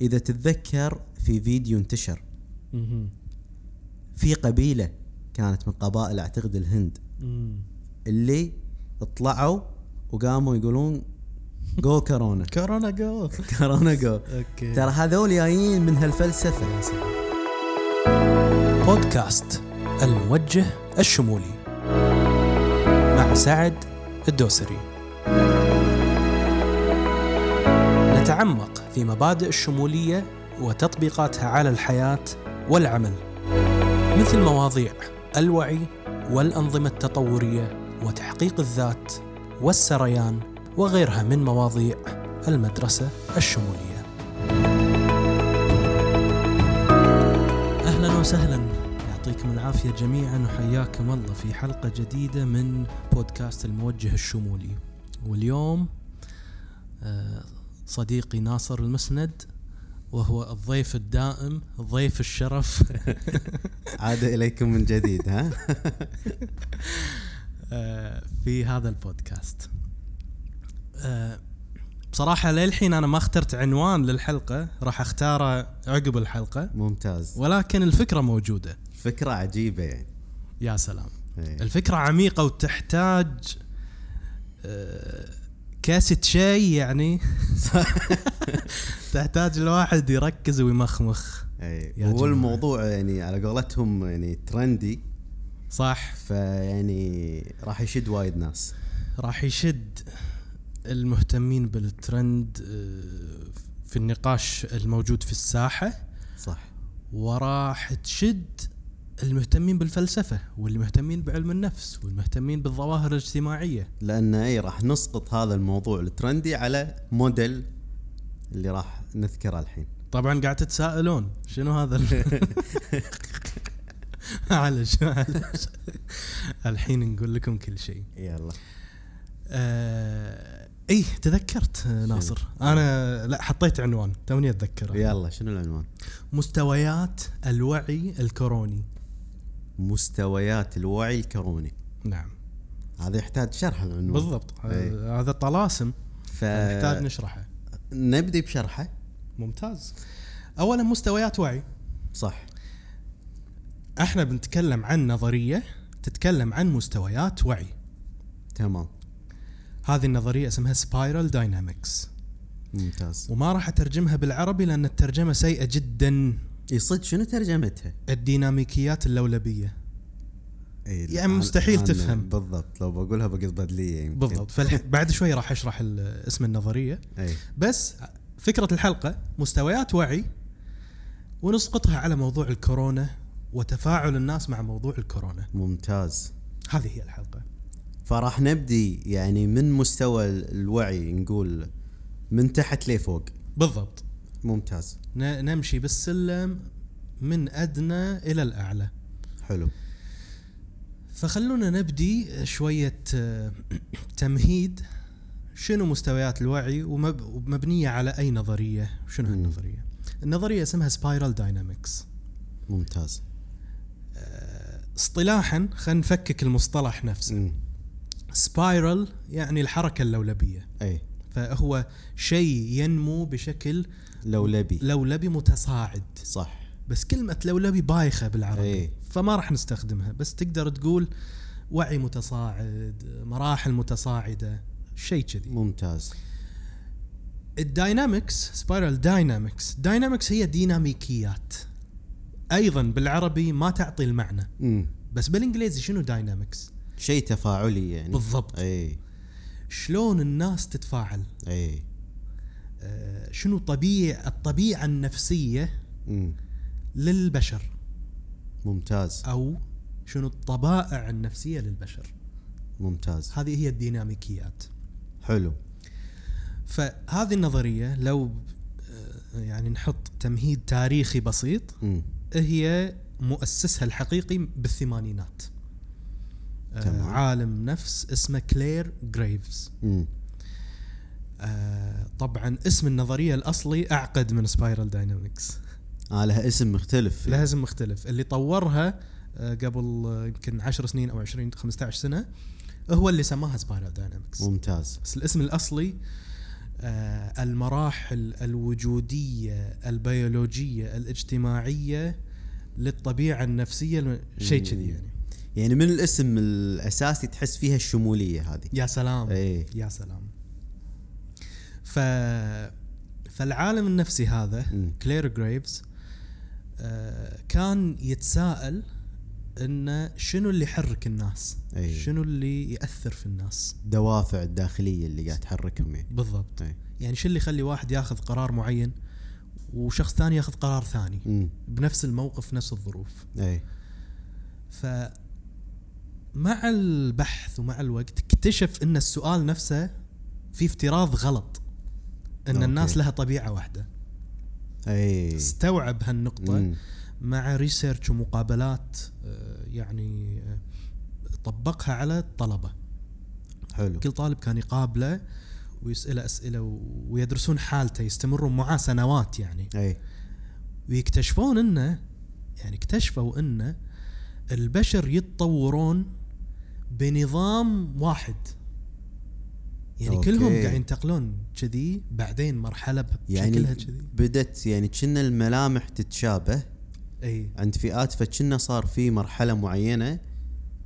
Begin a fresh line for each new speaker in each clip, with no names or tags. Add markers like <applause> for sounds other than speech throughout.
إذا تتذكر في فيديو انتشر. في قبيلة كانت من قبائل أعتقد الهند. اللي طلعوا وقاموا يقولون go <laughs> corona
corona go
corona go
okay.
ترى هذول جايين من هالفلسفة.
يا سلام. بودكاست الموجه الشمولي مع سعد الدوسري. نتعمق في مبادئ الشمولية وتطبيقاتها على الحياة والعمل. مثل مواضيع الوعي والأنظمة التطورية وتحقيق الذات والسريان وغيرها من مواضيع المدرسة الشمولية. أهلا وسهلا. يعطيكم العافية جميعا وحياكم الله في حلقة جديدة من بودكاست الموجه الشمولي. واليوم آه، صديقي ناصر المسند وهو الضيف الدائم ضيف الشرف. <laughs>
عاد إليكم من جديد ها؟ <laughs>
آه، في هذا البودكاست. آه، بصراحة للحين أنا ما اخترت عنوان للحلقة راح أختاره عقب الحلقة.
ممتاز.
ولكن الفكرة موجودة.
فكرة عجيبة يعني.
يا سلام.
إيه.
الفكرة عميقة وتحتاج آه، كاسة شاي يعني. <laughs> تحتاج الواحد يركز ويمخمخ.
اي
يا
هو
جماعة.
الموضوع يعني على قولتهم يعني ترندي.
صح.
فيعني راح يشد وايد ناس.
راح يشد المهتمين بالترند آه، في النقاش الموجود في الساحة.
صح.
وراح تشد المهتمين بالفلسفة والمهتمين بعلم النفس والمهتمين بالظواهر الاجتماعية.
لأن اي راح نسقط هذا الموضوع الترندي على موديل اللي راح نذكره الحين.
طبعا قاعد تتساءلون شنو هذا؟ <laughs> معلش معلش. الحين نقول لكم كل شيء.
يلا.
آه اي تذكرت آه، ناصر؟ أنا لا حطيت عنوان توني أتذكره.
يلا شنو العنوان؟
مستويات الوعي الكوروني
مستويات الوعي الكوروني
نعم.
هذا يحتاج شرح العنوان
بالضبط.
إي.
آه، هذا طلاسم. نحتاج
فنبدي
نشرحه.
بشرحه.
ممتاز. اولا مستويات وعي.
صح.
إحنا بنتكلم عن نظرية تتكلم عن مستويات وعي.
تمام.
هذه النظرية اسمها Spiral Dynamics
ممتاز.
وما راح أترجمها بالعربي لأن الترجمة سيئة جدا.
إي صدق شنو ترجمتها؟
الديناميكيات
اللولبية.
يعني مستحيل تفهم.
بالضبط لو بقولها بقصد لي يمكن.
بالضبط. <laughs> بعد شوي راح أشرح اسم النظرية.
إي.
بس فكرة الحلقة مستويات وعي ونسقطها على موضوع الكورونا وتفاعل الناس مع موضوع الكورونا.
ممتاز.
هذه هي الحلقة.
فراح نبدي يعني من مستوى الوعي نقول من تحت لفوق.
بالضبط.
ممتاز.
نمشي بالسلم من أدنى إلى الأعلى.
حلو.
فخلونا نبدي شوية آه، تمهيد. شنو مستويات الوعي ومب... ومبنية على أي نظرية؟ شنو. هالنظرية؟ النظريه اسمها Spiral Dynamics
ممتاز.
اصطلاحا خلينا نفكك المصطلح نفسه. Spiral يعني الحركة اللولبية.
أي.
فهو شيء ينمو بشكل
لولبي.
لولبي متصاعد.
صح.
بس كلمة لولبي بايخة بالعربي.
إيه.
فما راح نستخدمها. بس تقدر تقول وعي متصاعد مراحل متصاعدة شيء كذي.
ممتاز.
ال Dynamics Spiral Dynamics Dynamics هي ديناميكيات. أيضا بالعربي ما تعطي المعنى.
مم.
بس بالإنجليزي شنو Dynamics
شيء تفاعلي يعني.
بالضبط.
اي
شلون الناس تتفاعل؟
اي
شنو طبيع الطبيعة النفسية
مم.
للبشر
ممتاز
أو شنو الطبائع النفسية للبشر
ممتاز
هذه هي الديناميكيات
حلو
فهذه النظرية لو آه، يعني نحط تمهيد تاريخي بسيط
مم.
هي مؤسسها الحقيقي بالثمانينات آه،
تمام.
عالم نفس اسمه كلير جريفز
مم.
آه، طبعا اسم النظرية الأصلي أعقد من سبايرال داينامكس
آه لها اسم مختلف.
لها اسم مختلف. اللي طورها آه، قبل آه، يمكن 10 سنين أو 20 15 سنة هو اللي سماها Spiral Dynamics
ممتاز.
بس الاسم الأصلي آه، المراحل الوجودية البيولوجية الاجتماعية للطبيعة النفسية شيء كذي يعني.
يعني من الاسم الأساسي تحس فيها الشمولية هذه.
يا سلام.
اي
يا سلام. ف فالعالم النفسي هذا
مم.
كلير جريفز آه، كان يتساءل إنه شنو اللي يحرك الناس؟
أي.
شنو اللي يأثر في الناس؟
الدوافع الداخلية اللي قاعد تحركهم يعني
بالضبط
أي.
يعني شو اللي يخلي واحد ياخذ قرار معين وشخص ثاني ياخذ قرار ثاني
امم
بنفس الموقف نفس الظروف
أي
ف مع البحث ومع الوقت اكتشف إن السؤال نفسه في افتراض غلط إن
okay.
الناس لها طبيعة واحدة.
أي.
استوعب هالنقطة
مم.
مع research ومقابلات آه، يعني آه، طبقها على الطلبة.
حلو.
كل طالب كان يقابله ويسأله أسئلة ويدرسون حالته يستمرون معاه سنوات يعني.
أي.
ويكتشفون إنه يعني اكتشفوا إنه البشر يتطورون بنظام واحد. يعني
أوكي.
كلهم قاعد ينتقلون كذي بعدين مرحلة
يعني
بشكلها كذي.
بدت يعني كنا الملامح تتشابه
إي.
عند فئات فكنا صار في مرحلة معينة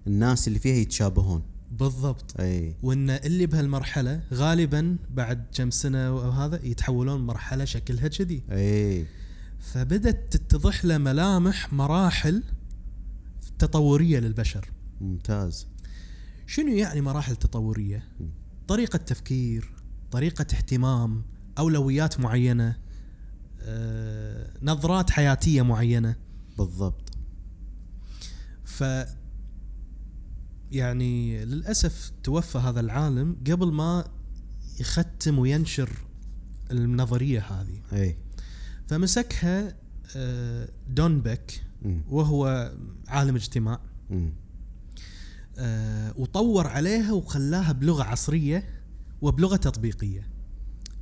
الناس اللي فيها يتشابهون.
بالضبط.
إي.
وإن اللي بهالمرحلة غالبا بعد كم سنة أو هذا يتحولون مرحلة شكلها كذي.
إي.
فبدت تتضح له ملامح مراحل تطورية للبشر.
ممتاز.
شنو يعني مراحل تطورية؟
م.
طريقة تفكير طريقة اهتمام أولويات معينة آه، نظرات حياتية معينة
بالضبط
ف يعني للأسف توفى هذا العالم قبل ما يختم وينشر النظرية هذه
إي
فمسكها آه، دون بيك. وهو عالم اجتماع
مم.
آه، وطور عليها وخلاها بلغة عصرية وبلغة تطبيقية.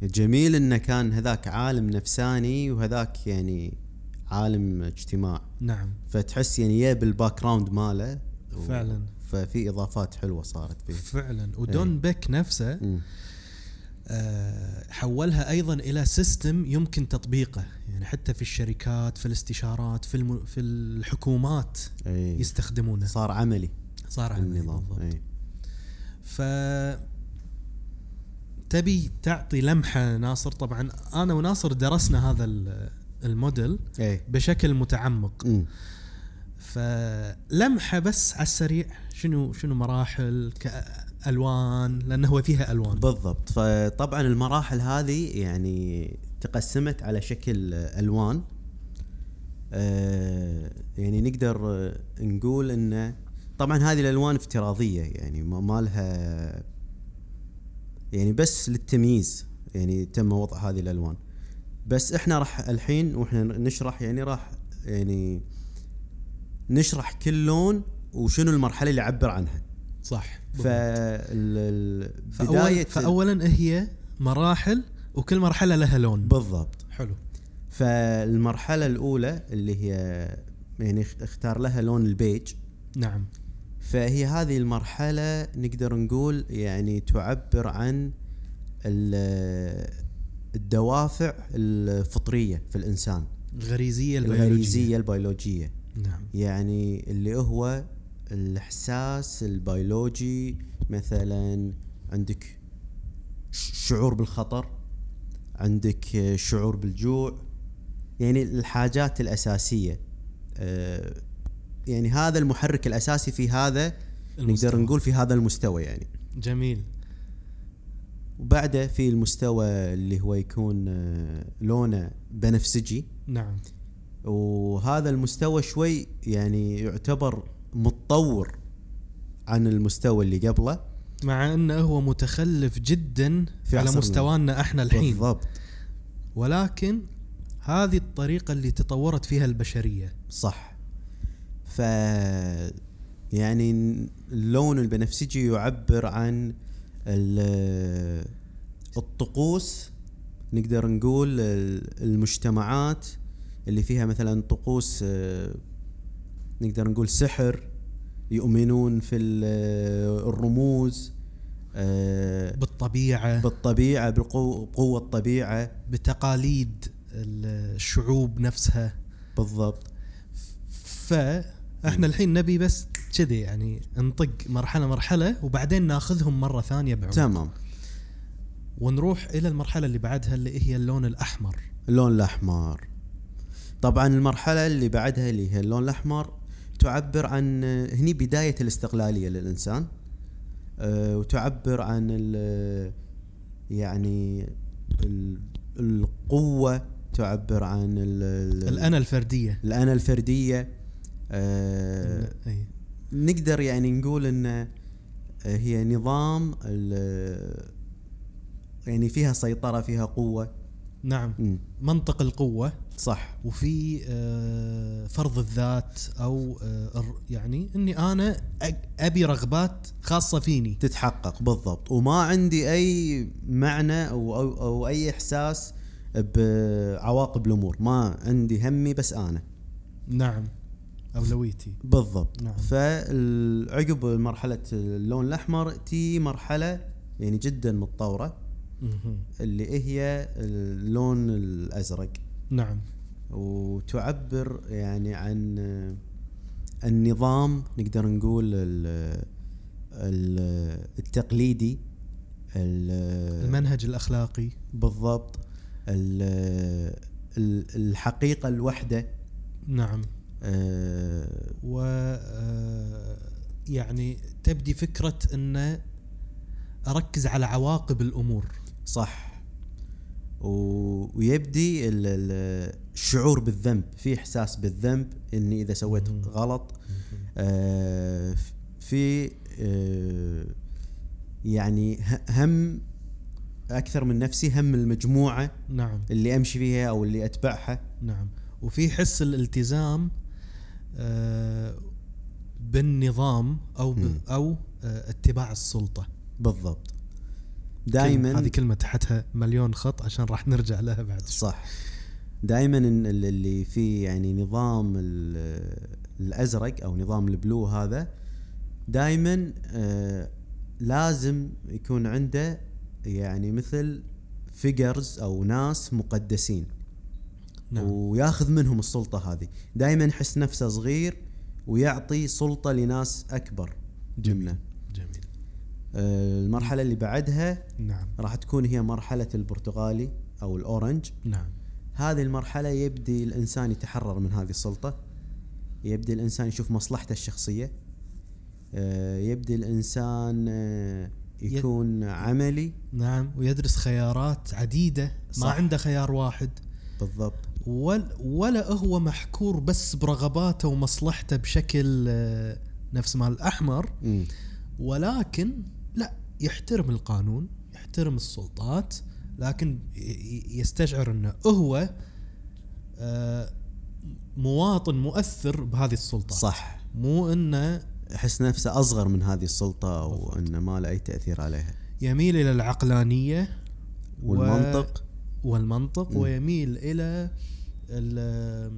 جميل إنه كان هذاك عالم نفساني وهذاك يعني عالم اجتماع.
نعم.
فتحس يعني يا بال background ماله
فعلا.
ففي إضافات حلوة صارت فيه.
فعلا. ودون
إيه.
بيك نفسه. آه، حولها أيضا إلى system يمكن تطبيقه. يعني حتى في الشركات في الاستشارات في الم... في الحكومات
اي
يستخدمونه.
صار عملي.
صار عملي
النظام. اي
ف تبي تعطي لمحة ناصر؟ طبعا أنا وناصر درسنا هذا ال- الموديل
اي
بشكل متعمق.
مم.
فلمحه بس على السريع شنو شنو مراحل؟ كالوان لأنه هو فيها ألوان.
بالضبط. فطبعا المراحل هذه يعني تقسمت على شكل ألوان. آه، يعني نقدر نقول إنه طبعا هذه الألوان افتراضية يعني ما لها يعني بس للتمييز يعني تم وضع هذه الألوان. بس إحنا راح الحين وإحنا نشرح يعني راح يعني نشرح كل لون وشنو المرحلة اللي يعبر عنها.
صح.
فبدايه
فأول فاولا هي مراحل وكل مرحلة لها لون.
بالضبط.
حلو.
فالمرحلة الأولى اللي هي يعني اخ- اختار لها لون البيج.
نعم.
فهي هذه المرحلة نقدر نقول يعني تعبر عن ال- الدوافع الفطرية في الإنسان.
الغريزية البيولوجية.
الغريزية البيولوجية.
نعم.
يعني اللي هو الإحساس البيولوجي مثلا عندك شعور بالخطر عندك شعور بالجوع يعني الحاجات الأساسية آه، يعني هذا المحرك الأساسي في هذا
المستوى.
نقدر نقول في هذا المستوى يعني.
جميل.
وبعده في المستوى اللي هو يكون آه، لونه بنفسجي.
نعم.
وهذا المستوى شوي يعني يعتبر متطور عن المستوى اللي قبله.
مع أنه هو متخلف جدا
في
على. مستوانا إحنا الحين.
بالضبط.
ولكن هذه الطريقة اللي تطورت فيها البشرية.
صح. ف يعني اللون البنفسجي يعبر عن ال- الطقوس نقدر نقول ال- المجتمعات اللي فيها مثلا طقوس آه، نقدر نقول سحر يؤمنون في ال- الرموز آه
بالطبيعة.
بالطبيعة بالقوه بقوه الطبيعة.
بتقاليد الشعوب نفسها.
بالضبط.
فاحنا الحين نبي بس كذي يعني نطق مرحلة مرحلة وبعدين ناخذهم مرة ثانية بعمق.
تمام.
ونروح إلى المرحلة اللي بعدها اللي هي اللون الأحمر.
اللون الأحمر. طبعا المرحلة اللي بعدها اللي هي اللون الأحمر تعبر عن هني بداية الاستقلالية للإنسان أه وتعبر عن ال يعني ال القوة تعبر عن ال-
الأنا الفردية.
الأنا الفردية. أه
أي.
نقدر يعني نقول إن هي نظام يعني فيها سيطرة فيها قوة.
نعم.
مم.
منطق القوة.
صح.
وفي آه، فرض الذات أو آه، يعني إني أنا أبي رغبات خاصة فيني.
تتحقق بالضبط. وما عندي أي معنى أو أو, أو أي إحساس بعواقب الأمور. ما عندي همي بس أنا.
نعم. أولويتي.
بالضبط.
نعم.
فعقب مرحلة اللون الأحمر تي مرحلة يعني جدا
متطورة.
اللي هي اللون الأزرق.
نعم.
وتعبر يعني عن النظام نقدر نقول ال- ال- التقليدي ال-
المنهج الأخلاقي.
بالضبط. ال- ال- الحقيقة الوحدة.
نعم.
آه،
و آه، يعني تبدي فكرة إن أركز على عواقب الأمور.
صح. ويبدي ال- ال- الشعور بالذنب في إحساس بالذنب إني إذا سويت. غلط. آه، في آه، يعني هم أكثر من نفسي هم المجموعة
نعم.
اللي أمشي فيها أو اللي أتبعها.
نعم. وفي حس الالتزام بالنظام أو ب
مم.
أو آه، اتباع السلطة
بالضبط دائما
هذه كلمة تحتها مليون خط عشان راح نرجع لها بعد.
صح دائما اللي فيه يعني نظام ال- الأزرق أو نظام البلو هذا دائما آه لازم يكون عنده يعني مثل فيجرز أو ناس مقدسين
نعم.
وياخذ منهم السلطة هذه. دائما يحس نفسه صغير ويعطي سلطة لناس أكبر.
جميل.
منه
جميل.
آه المرحلة اللي بعدها
نعم.
راح تكون هي مرحلة البرتغالي أو الأورنج.
نعم.
هذه المرحلة يبدي الإنسان يتحرر من هذه السلطة. يبدي الإنسان يشوف مصلحته الشخصية. آه، يبدي الإنسان آه، يكون عملي.
نعم ويدرس خيارات عديدة. ما
صح.
عنده خيار واحد.
بالضبط.
ولا هو محكور بس برغباته ومصلحته بشكل آه، نفس مال
الأحمر.
ولكن لا يحترم القانون يحترم السلطات لكن يستشعر أنه هو آه، مواطن مؤثر بهذه السلطات
صح
مو إنه
يحس نفسه أصغر من هذه
بالضبط.
أنه ما له أي تأثير عليها
يميل إلى العقلانية
والمنطق
والمنطق. ويميل إلى ال-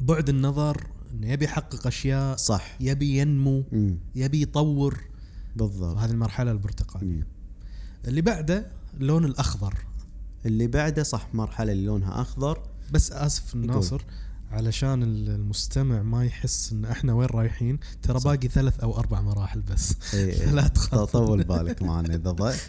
بعد النظر إنه يبي يحقق أشياء
صح.
يبي ينمو
مم.
يبي يطور.
بالضبط.
هذه المرحلة البرتقالية.
مم.
اللي بعده اللون الأخضر.
اللي بعده صح مرحلة اللي لونها أخضر.
بس آسف ناصر علشان المستمع ما يحس إن إحنا وين رايحين ترى. باقي ثلاث أو أربع مراحل بس.
إيه، <laughs> إيه.
لا تخاف.
طول بالك معنا إذا ضعت.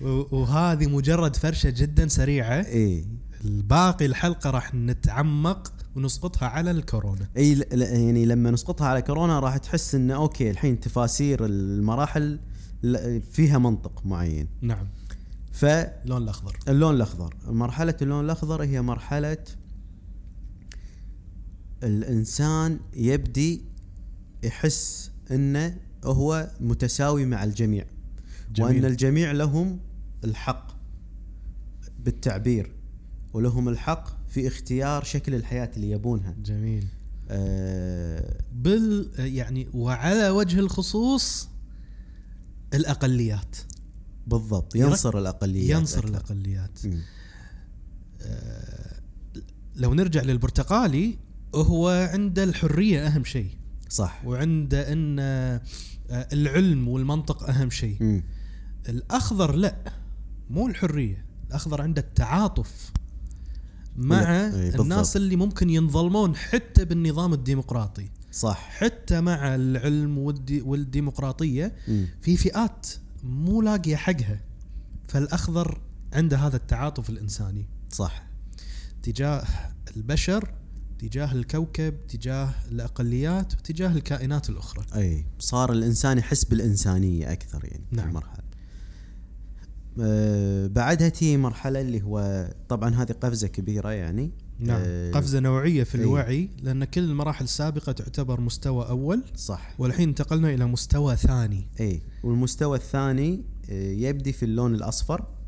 <laughs>
وهذه مجرد فرشة جدا سريعة.
إيه.
الباقي الحلقة راح نتعمق ونسقطها على الكورونا.
إي يعني لما نسقطها على كورونا راح تحس انه أوكي الحين تفاسير المراحل فيها منطق معين.
نعم.
فاللون
اللون الأخضر.
الأخضر. مرحلة اللون الأخضر هي مرحلة الإنسان يبدي يحس إنه هو متساوي مع الجميع وأن
جميل
الجميع لهم الحق بالتعبير ولهم الحق في اختيار شكل الحياة اللي يبونها.
جميل.
آه
بال يعني وعلى وجه الخصوص الأقليات.
بالضبط ينصر الأقليات
ينصر
أكثر.
الأقليات.
مم.
لو نرجع للبرتقالي هو عنده الحرية أهم شيء.
صح.
وعنده أن آه، العلم والمنطق أهم شيء. الأخضر لا مو الحرية. الأخضر عنده التعاطف مع
لا، إي، بالضبط.
الناس اللي ممكن ينظلمون حتى بالنظام الديمقراطي.
صح.
حتى مع العلم والدي
والديمقراطية.
في فئات مو لاقية حقها. فالأخضر عنده هذا التعاطف الإنساني.
صح.
تجاه البشر تجاه الكوكب تجاه الأقليات وتجاه الكائنات الأخرى
أي صار الإنسان يحس بالإنسانية أكثر يعني في
نعم.
المرحلة آه بعدها تي مرحلة اللي هو طبعا هذه قفزة كبيرة يعني
نعم
آه،
قفزة نوعية في. الوعي لأن كل المراحل السابقة تعتبر مستوى أول
صح
والحين انتقلنا إلى مستوى ثاني
أي والمستوى الثاني آه، يبدي في اللون الأصفر
مهم.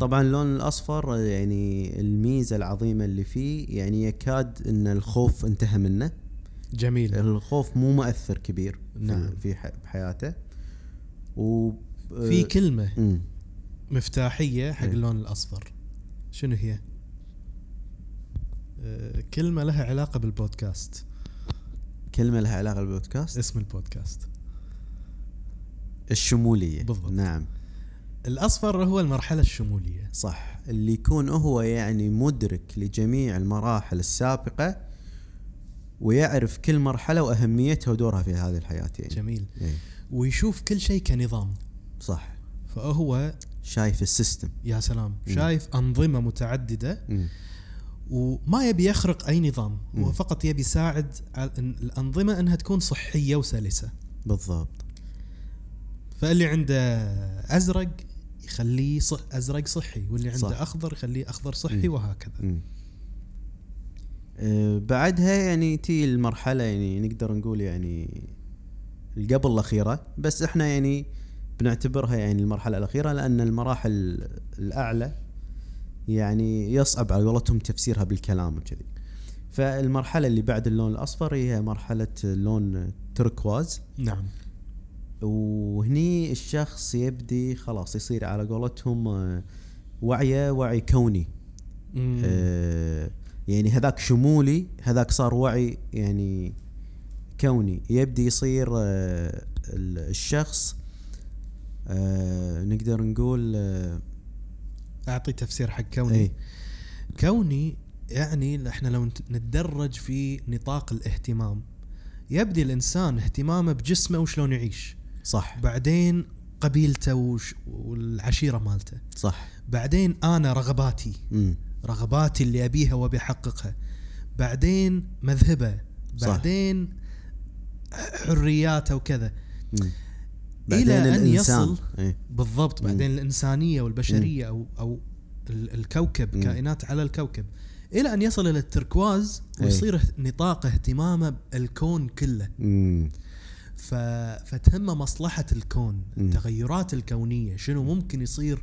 طبعا اللون الأصفر آه، يعني الميزة العظيمة اللي فيه يعني يكاد إن الخوف انتهى منه
جميل
الخوف مو مؤثر كبير
نعم.
في ح- بحياته و آه،
في كلمة
مم.
مفتاحية حق. اللون الأصفر شنو هي؟ آه، كلمة لها علاقة بالبودكاست
كلمة لها علاقة بالبودكاست
اسم البودكاست
الشمولية
بالضبط.
نعم
الأصفر هو المرحلة الشمولية.
صح. اللي يكون هو يعني مدرك لجميع المراحل السابقة ويعرف كل مرحلة وأهميتها ودورها في هذه الحياة يعني.
جميل.
إيه.
ويشوف كل شيء كنظام.
صح.
فهو
شايف السيستم.
يا سلام.
مم.
شايف أنظمة متعددة
مم.
وما يبي يخرق أي نظام. هو. فقط يبي يساعد الأنظمة إنها تكون صحية وسلسة.
بالضبط.
فاللي عنده أزرق يخليه صح أزرق صحي واللي عنده
صح.
أخضر يخليه أخضر صحي
مم.
وهكذا
مم. آه، بعدها يعني تي المرحلة يعني نقدر نقول يعني القبل الأخيرة بس إحنا يعني بنعتبرها يعني المرحلة الأخيرة لأن المراحل الأعلى يعني يصعب على قولتهم تفسيرها بالكلام وكذي فالمرحلة اللي بعد اللون الأصفر هي مرحلة اللون تركواز
نعم
وهني الشخص يبدي خلاص يصير على قولتهم آه، وعيه وعي كوني. آه، يعني هذاك شمولي هذاك صار وعي يعني كوني. يبدي يصير آه، ال- الشخص آه، نقدر نقول آه،
أعطي تفسير حق كوني.
اي
كوني يعني إحنا لو نت- نتدرج في نطاق الاهتمام. يبدي الإنسان اهتمامه بجسمه وشلون يعيش.
صح
بعدين قبيلته وش والعشيرة مالته
صح
بعدين أنا رغباتي
مم.
رغباتي اللي أبيها وأبي أحققها بعدين مذهبه
صح.
بعدين حرياته وكذا. إلى
بعدين
أن
الإنسان.
يصل
إيه.
بالضبط. بعدين الإنسانية والبشرية أو أو ال- الكوكب
مم.
كائنات على الكوكب إلى أن يصل إلى التركواز
إيه.
ويصير اهت- نطاق اهتمامه بالكون كله
مم.
ف... فتهمه مصلحة الكون. التغيرات الكونية شنو ممكن يصير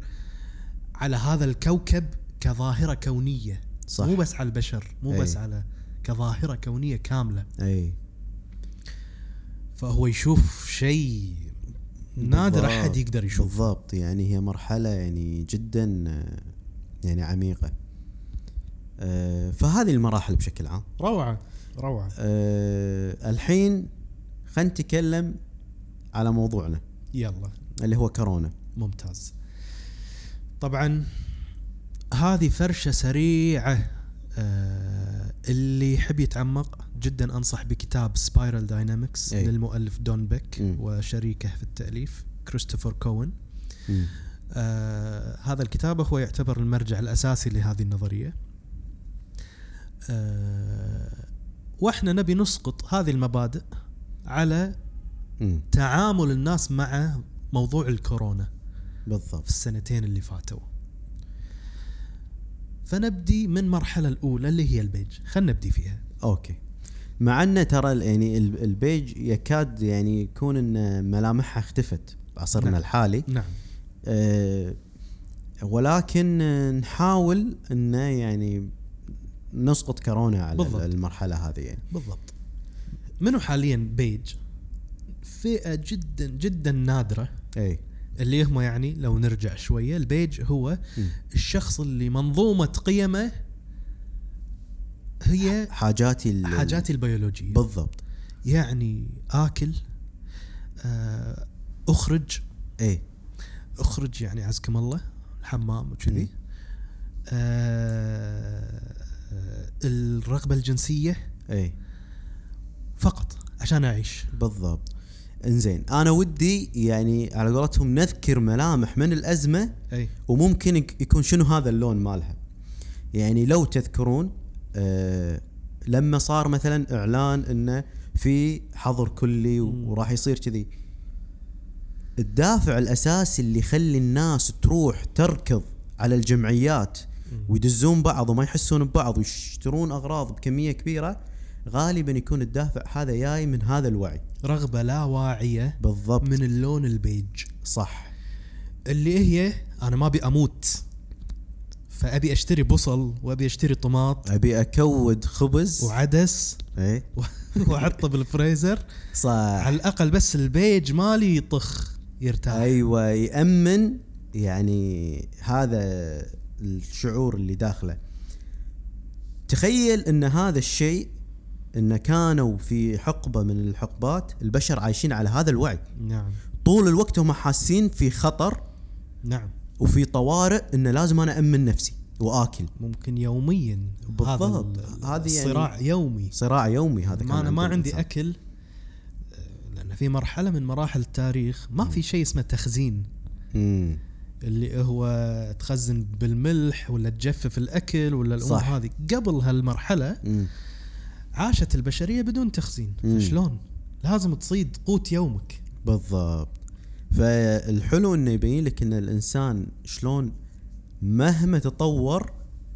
على هذا الكوكب كظاهرة كونية
صح.
مو بس على البشر مو
إيه.
بس على كظاهرة كونية كاملة
أي
فهو يشوف شيء نادر
بالضبط.
احد يقدر يشوفه
بالضبط يعني هي مرحلة يعني جدا يعني عميقة آه، فهذه المراحل بشكل عام
روعة روعة
آه، الحين خلينا نتكلم على موضوعنا
يلا
اللي هو كورونا
ممتاز طبعا هذه فرشة سريعة آه اللي يحب يتعمق جدا أنصح بكتاب Spiral Dynamics
أي.
للمؤلف دون بيك
مم.
وشريكه في التأليف كريستوفر كوين. آه هذا الكتاب هو يعتبر المرجع الأساسي لهذه النظرية آه وإحنا نبي نسقط هذه المبادئ على
مم.
تعامل الناس مع موضوع الكورونا في
بالضبط
السنتين اللي فاتوا. فنبدي من المرحلة الأولى اللي هي البيج. خلينا نبدي فيها.
okay. مع أن ترى يعني ال- البيج يكاد يعني يكون إن ملامحها اختفت بعصرنا
نعم.
الحالي.
نعم.
آه، ولكن نحاول انه يعني نسقط كورونا على
بالضبط.
المرحلة هذه يعني.
بالضبط. منو حاليا بيج؟ فئة جدا جدا نادرة.
إي.
اللي هم يعني لو نرجع شوية البيج هو
مم.
الشخص اللي منظومة قيمه هي
حاجاتي
حاجاتي البيولوجية.
بالضبط.
يعني آكل آه، أخرج.
إي.
أخرج يعني عزكم الله الحمام. وكذي. آه، آه، الرغبة الجنسية.
إي.
فقط عشان أعيش.
بالضبط. إنزين أنا ودي يعني على قولتهم نذكر ملامح من الأزمة
أي.
وممكن يك- يكون شنو هذا اللون مالها. يعني لو تذكرون آه لما صار مثلا إعلان إنه في حظر كلي. وراح يصير كذي. الدافع الأساسي اللي يخلي الناس تروح تركض على الجمعيات ويدزون بعض وما يحسون ببعض ويشترون أغراض بكمية كبيرة غالبا يكون الدافع هذا جاي من هذا الوعي.
رغبة لا واعية
بالضبط.
من اللون البيج.
صح.
اللي هي أنا ما أبي أموت فأبي أشتري بصل وأبي أشتري طماط
أبي أكود خبز.
وعدس
إيه. <laughs>
وأحطه بالفريزر.
صح.
على الأقل بس البيج مالي يطخ يرتاح.
أيوه يأمن يعني هذا الشعور اللي داخله. تخيل إن هذا الشيء إن كانوا في حقبة من الحقبات البشر عايشين على هذا الوعي
نعم
طول الوقت هم حاسين في خطر
نعم
وفي طوارئ إن لازم أنا أمن نفسي وآكل
ممكن يوميا
بالضبط. هذه يعني
الصراع يومي
صراع يومي هذا
ما أنا ما
عند
عندي
الإنسان.
أكل آه، لأن في مرحلة من مراحل التاريخ ما في شيء اسمه تخزين
مم.
اللي هو تخزن بالملح ولا تجفف الأكل ولا
الأمور.
هذه قبل هالمرحلة
مم.
عاشت البشرية بدون تخزين. فشلون؟ لازم تصيد قوت يومك.
بالضبط. فالحلو إنه يبين لك إن الإنسان شلون مهما تطور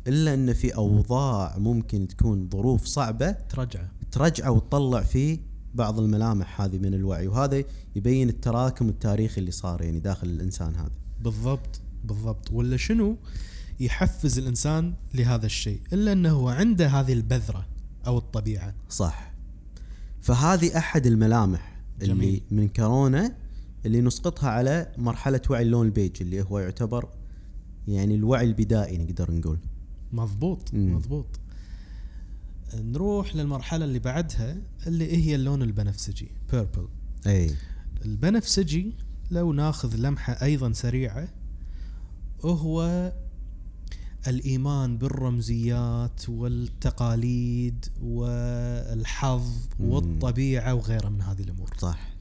إلا إن في أوضاع ممكن تكون ظروف صعبة
ترجعه
ترجعه وتطلع فيه بعض الملامح هذه من الوعي. وهذا يبين التراكم التاريخي اللي صار يعني داخل الإنسان هذا.
بالضبط بالضبط. ولا شنو يحفز الإنسان لهذا الشيء؟ إلا إنه هو عنده هذه البذرة. أو الطبيعة.
صح. فهذه أحد الملامح اللي
جميل.
من كورونا اللي نسقطها على مرحلة وعي اللون البيج اللي هو يعتبر يعني الوعي البدائي نقدر نقول.
مضبوط
مم.
مضبوط. نروح للمرحلة اللي بعدها اللي هي اللون البنفسجي بيربل
أي.
البنفسجي لو ناخذ لمحة أيضا سريعة وهو الإيمان بالرمزيات والتقاليد والحظ. والطبيعة وغيرها من هذه الأمور.
صح.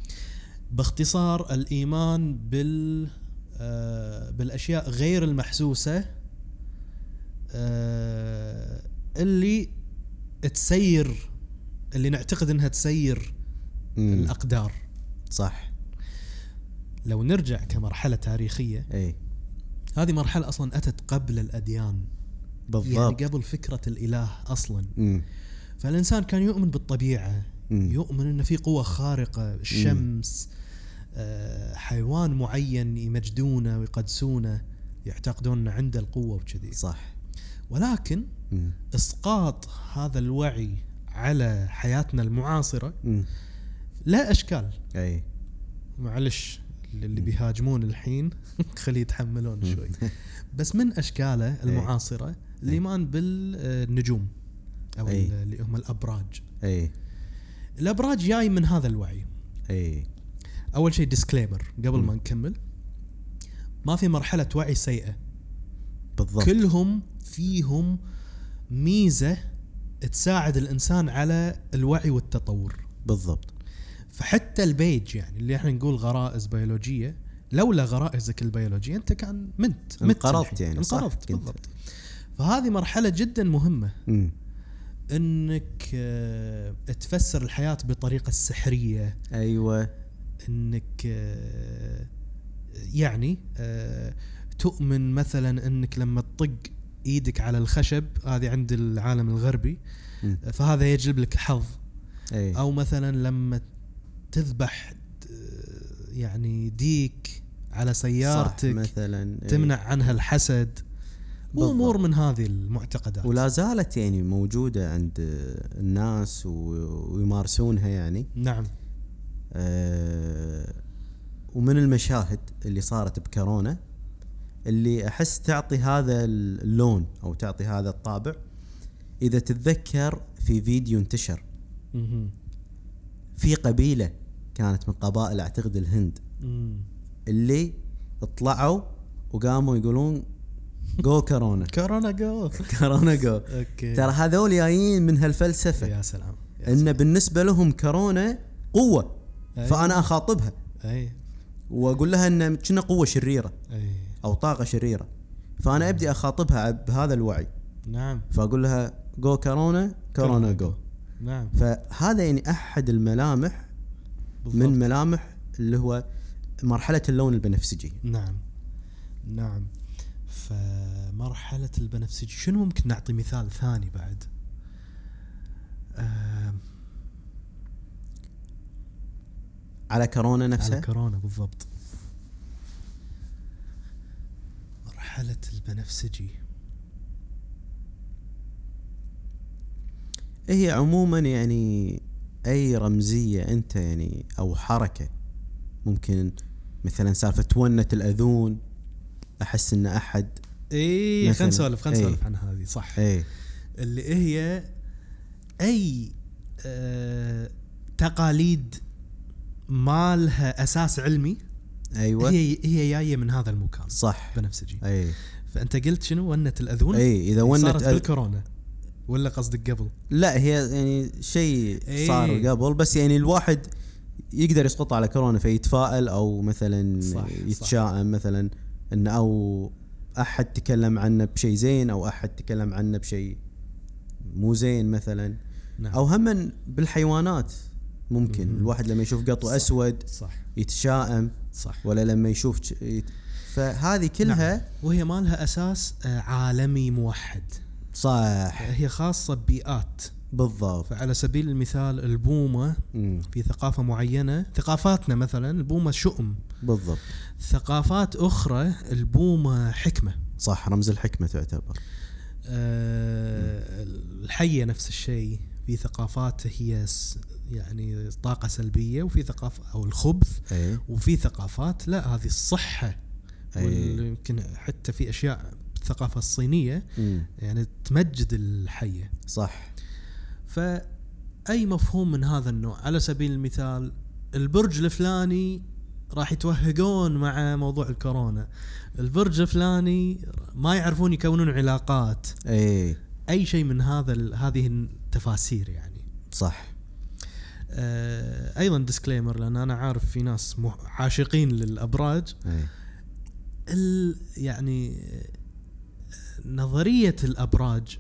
باختصار الإيمان بال آه، بالأشياء غير المحسوسة آه، اللي تسير اللي نعتقد إنها تسير
مم.
الأقدار.
صح.
لو نرجع كمرحلة تاريخية
اي
هذه مرحلة أصلا أتت قبل الأديان. يعني
بالضبط.
قبل فكرة الإله أصلا.
مم.
فالإنسان كان يؤمن بالطبيعة.
مم.
يؤمن إن في قوة خارقة الشمس آه، حيوان معين يمجدونه ويقدسونه يعتقدون ان عنده القوة وكذي.
صح.
ولكن
مم.
إسقاط هذا الوعي على حياتنا المعاصرة
مم.
لا أشكال.
أي.
معلش. اللي بيهاجمون الحين <laughs> خليه يتحملون شوي. بس من أشكاله المعاصرة الإيمان بالنجوم أو
أي.
اللي هم الأبراج.
اي
الأبراج جاي من هذا الوعي.
اي
أول شيء disclaimer قبل
مم.
ما نكمل. ما في مرحلة وعي سيئة.
بالضبط.
كلهم فيهم ميزة تساعد الإنسان على الوعي والتطور.
بالضبط.
فحتى البيج يعني اللي إحنا نقول غرائز بيولوجية لولا غرائزك البيولوجيه أنت كان مت
انقرضت. يعني،
انقرضت. بالضبط فهذه مرحلة جدا مهمة
مم.
إنك آه، تفسر الحياة بطريقة سحرية
أيوه
إنك آه، يعني آه، تؤمن مثلا إنك لما تطق إيدك على الخشب هذه عند العالم الغربي
مم.
فهذا يجلب لك حظ
اي
أو مثلا لما تذبح آه، يعني ديك على
صح
سيارتك
مثلا إي.
تمنع عنها الحسد
بالضبط.
امور من هذه المعتقدات
ولا زالت يعني موجودة عند الناس ويمارسونها يعني
نعم
آه، ومن المشاهد اللي صارت بكورونا اللي أحس تعطي هذا اللون أو تعطي هذا الطابع إذا تتذكر في فيديو انتشر. في قبيلة كانت من قبائل أعتقد الهند. اللي طلعوا وقاموا يقولون go كورونا
كورونا go
كورونا go
okay.
ترى هذول جايين من هالفلسفة.
يا سلام
إن بالنسبة لهم كورونا قوة
أي.
فأنا أخاطبها.
أي.
وأقول لها إن كنا قوة شريرة
أي.
أو طاقة شريرة. فأنا أبدي أخاطبها بهذا الوعي.
نعم.
فأقول لها جو كورونا كورونا جو
نعم.
فهذا يعني أحد الملامح
بالضبط.
من ملامح اللي هو مرحلة اللون البنفسجي.
نعم. نعم. فمرحلة البنفسجي شنو ممكن نعطي مثال ثاني بعد؟ آم،
على كورونا نفسها؟
على كورونا بالضبط. مرحلة البنفسجي.
هي عموما يعني أي رمزية أنت يعني أو حركة ممكن مثلا سالفة ونة الأذون أحس إن أحد
اي. خلينا نسولف خلينا
إيه.
نسولف عن هذه صح.
اي
اللي هي أي آه تقاليد ما لها أساس علمي
أيوه.
هي هي جاية من هذا المكان.
صح.
بنفسجي.
اي
فأنت قلت شنو؟ ونة الأذون.
اي إذا ونت
صارت
أذ-
بالكورونا. ولا قصدك قبل
لا هي يعني شيء
إيه.
صار قبل بس يعني الواحد يقدر يسقط على كورونا فيتفائل أو مثلا
صح،
يتشائم مثلا إن أو أحد تكلم عنه بشيء زين أو أحد تكلم عنه بشيء مو زين مثلا
نعم
أو هم بالحيوانات ممكن
مم.
الواحد لما يشوف قطو
صح.
أسود
صح
يتشائم
صح
ولا لما يشوف ش-. فهذه كلها
نعم. وهي ما لها أساس آه، عالمي موحد
صح
هي خاصة ببيئات.
بالضبط.
فعلى سبيل المثال البومة
مم.
في ثقافة معينة ثقافاتنا مثلا البومة شؤم.
بالضبط.
ثقافات أخرى البومة حكمة.
صح رمز الحكمة تعتبر.
أه الحية نفس الشيء. في ثقافات هي يعني طاقة سلبية وفي ثقافه أو الخبث.
اي
وفي ثقافات لا هذه الصحة.
أي.
ويمكن حتى في أشياء بالثقافه الصينية
مم.
يعني تمجد الحية.
صح.
فأي مفهوم من هذا النوع؟ على سبيل المثال البرج الفلاني راح يتوهقون مع موضوع الكورونا. البرج الفلاني ما يعرفون يكونون علاقات.
اي
أي شيء من هذا هذه التفاسير يعني.
صح.
آه، أيضا disclaimer لأن أنا عارف في ناس عاشقين للأبراج.
اي
ال يعني نظرية الأبراج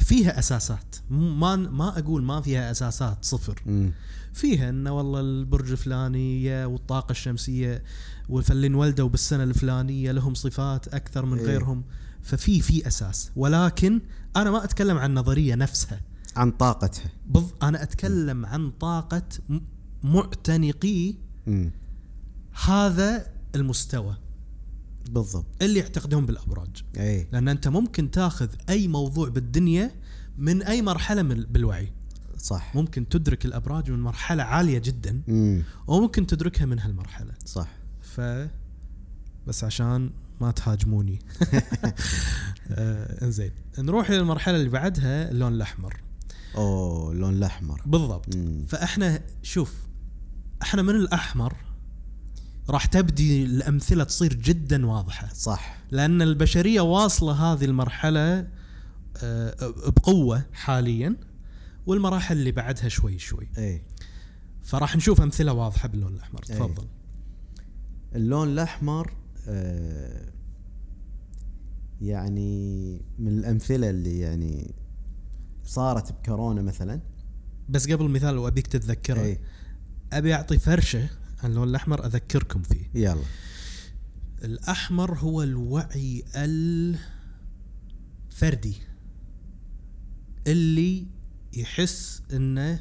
فيها أساسات. مو- ما ما أقول ما فيها أساسات صفر.
مم.
فيها انه والله البرج الفلاني والطاقة الشمسية واللي انولدوا بالسنه الفلانية لهم صفات أكثر من
إيه.
غيرهم. ففي في أساس. ولكن أنا ما أتكلم عن النظريه نفسها.
عن طاقتها.
بض أنا أتكلم عن طاقة م- معتنقي
مم.
هذا المستوى.
بالضبط.
اللي يعتقدون بالأبراج.
إي.
لأن أنت ممكن تاخذ أي موضوع بالدنيا من أي مرحلة من بالوعي.
صح.
ممكن تدرك الأبراج من مرحلة عالية جدا.
مم.
وممكن تدركها من هالمرحلة.
صح.
ف بس عشان ما تهاجموني. <laughs> آه إنزين. نروح إلى المرحلة اللي بعدها اللون الأحمر.
أوه اللون الأحمر.
بالضبط.
مم.
فإحنا شوف إحنا من الأحمر راح تبدي الأمثلة تصير جدا واضحة.
صح.
لأن البشرية واصلة هذه المرحلة آه، بقوة حاليا والمراحل اللي بعدها شوي شوي.
إي.
فراح نشوف أمثلة واضحة باللون الأحمر.
أي.
تفضل.
اللون الأحمر آه يعني من الأمثلة اللي يعني صارت بكورونا مثلا.
بس قبل مثال وابيك تتذكره. إي. أبي أعطي فرشة اللون الأحمر أذكركم فيه.
يلا.
الأحمر هو الوعي الفردي اللي يحس إنه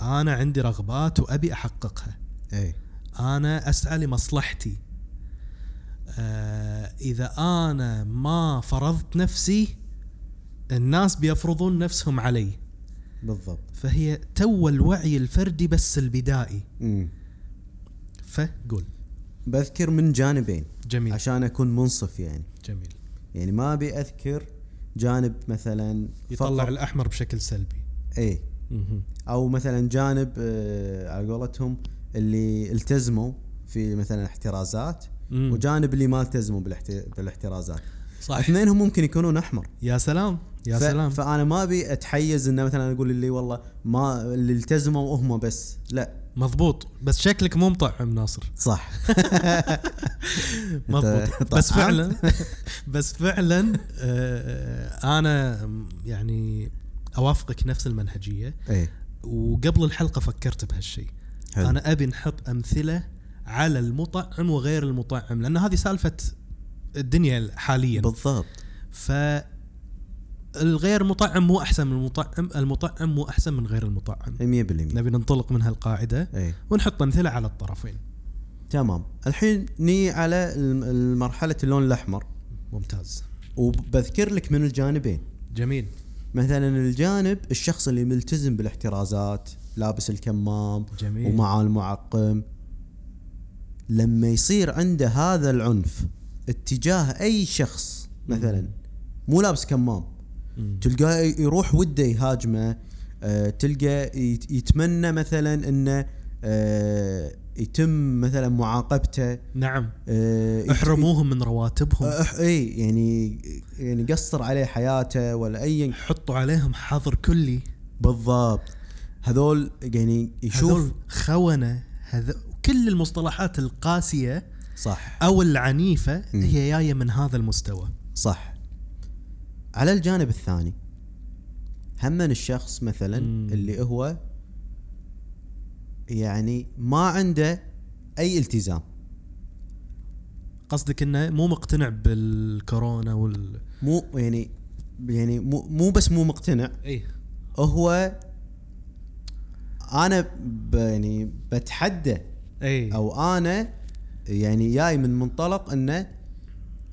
أنا عندي رغبات وأبي أحققها.
اي
أنا أسعى لمصلحتي. آه إذا أنا ما فرضت نفسي الناس بيفرضون نفسهم علي.
بالضبط.
فهي تو الوعي الفردي بس البدائي.
مم.
فقول
بذكر من جانبين.
جميل.
عشان أكون منصف يعني.
جميل.
يعني ما أبي أذكر جانب مثلا
يطلع
فقط-
الأحمر بشكل سلبي.
اي. أو مثلا جانب آه، على قولتهم اللي التزموا في مثلا احترازات
مم.
وجانب اللي ما التزموا بالاحت- بالاحترازات.
صح
اثنينهم ممكن يكونون أحمر.
يا سلام. يا
ف-
سلام.
فأنا ما أبي أتحيز إنه مثلا أقول اللي والله ما اللي التزموا هم بس. لا.
مضبوط. بس شكلك مو مطعم ناصر.
صح. <laughs>
مضبوط. بس؟ فعلا بس فعلا آه، أنا يعني أوافقك نفس المنهجية.
إيه.
وقبل الحلقة فكرت بهالشيء. أنا أبي نحط أمثلة على المطعم وغير المطعم لأن هذه سالفة الدنيا حاليا.
بالضبط.
ف الغير مطعم مو أحسن من المطعم المطعم مو أحسن من غير المطعم.
100%
نبي ننطلق من هالقاعده
إيه
ونحط أمثلة على الطرفين.
تمام. الحين ني على المرحلة اللون الأحمر.
ممتاز.
وبذكر لك من الجانبين.
جميل.
مثلا الجانب الشخص اللي ملتزم بالاحترازات لابس الكمام
جميل.
ومعاه المعقم. لما يصير عنده هذا العنف اتجاه أي شخص مثلا مو لابس كمام. تلقاه يروح وده يهاجمه آه، تلقى يت- يتمنى مثلا إنه آه، يتم مثلا معاقبته.
نعم.
يت-
احرموهم من رواتبهم.
أح إي يعني يعني قصر عليه حياته ولا اي
حطوا عليهم حظر كلي.
بالضبط. هذول يعني يشوف
هذول خونة هذ... كل المصطلحات القاسية
صح.
أو
العنيفة.
هي جاية من هذا المستوى.
صح. على الجانب الثاني. هم الشخص مثلا
مم.
اللي هو يعني ما عنده أي التزام.
قصدك إنه مو مقتنع بالكورونا وال
مو يعني يعني مو مو بس مو مقتنع.
اي
هو أنا ب يعني بتحدى
اي
أو أنا يعني جاي من منطلق إنه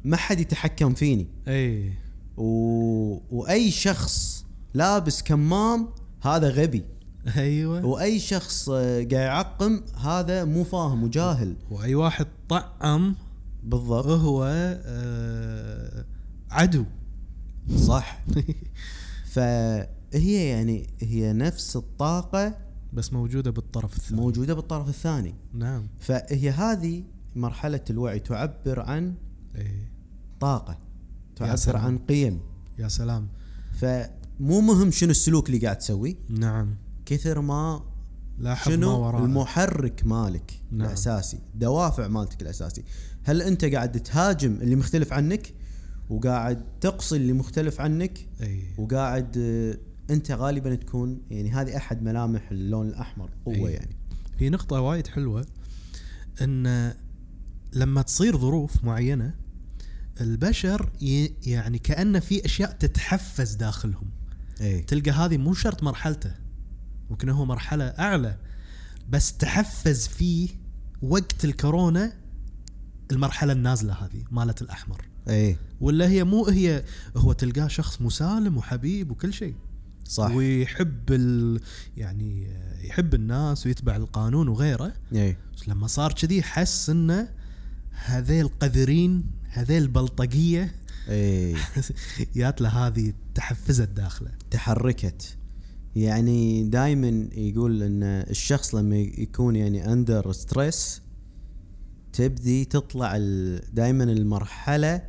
ما حد يتحكم فيني.
اي
و... وأي شخص لابس كمام هذا غبي.
أيوه.
وأي شخص آه، قاعد يعقم هذا مو فاهم وجاهل.
وأي واحد طعم
بالضبط.
هو آه عدو.
صح. <laughs> فهي يعني هي نفس الطاقة
بس موجودة بالطرف الثاني.
موجودة بالطرف الثاني.
نعم.
فهي هذه مرحلة الوعي تعبر عن
اي
طاقة.
سلام.
عن قيم.
يا سلام.
فمو مهم شنو السلوك اللي قاعد تسويه
نعم.
كثر ما
لاحظ ما
شنو
وراءه.
المحرك مالك
نعم.
الأساسي دوافع مالتك الأساسي. هل أنت قاعد تهاجم اللي مختلف عنك وقاعد تقصي اللي مختلف عنك
أي.
وقاعد آه، أنت غالبا تكون يعني هذه أحد ملامح اللون الأحمر قوة
أي.
يعني.
في نقطة وايد حلوة إن لما تصير ظروف معينة البشر يعني كأن في أشياء تتحفز داخلهم.
اي
تلقى هذه مو شرط مرحلته ممكن هو مرحلة أعلى بس تحفز فيه وقت الكورونا المرحلة النازلة هذه مالت الأحمر.
اي
ولا هي مو هي هو تلقاه شخص مسالم وحبيب وكل شيء.
صح.
ويحب ال يعني يحب الناس ويتبع القانون وغيره.
اي
بس لما صار كذي حس إنه هذيل قذرين هذيل بلطجية <laughs>
اي
جات له هذه تحفزت داخله.
تحركت. يعني دائما يقول إن الشخص لما يكون يعني under stress تبدي تطلع دائما المرحلة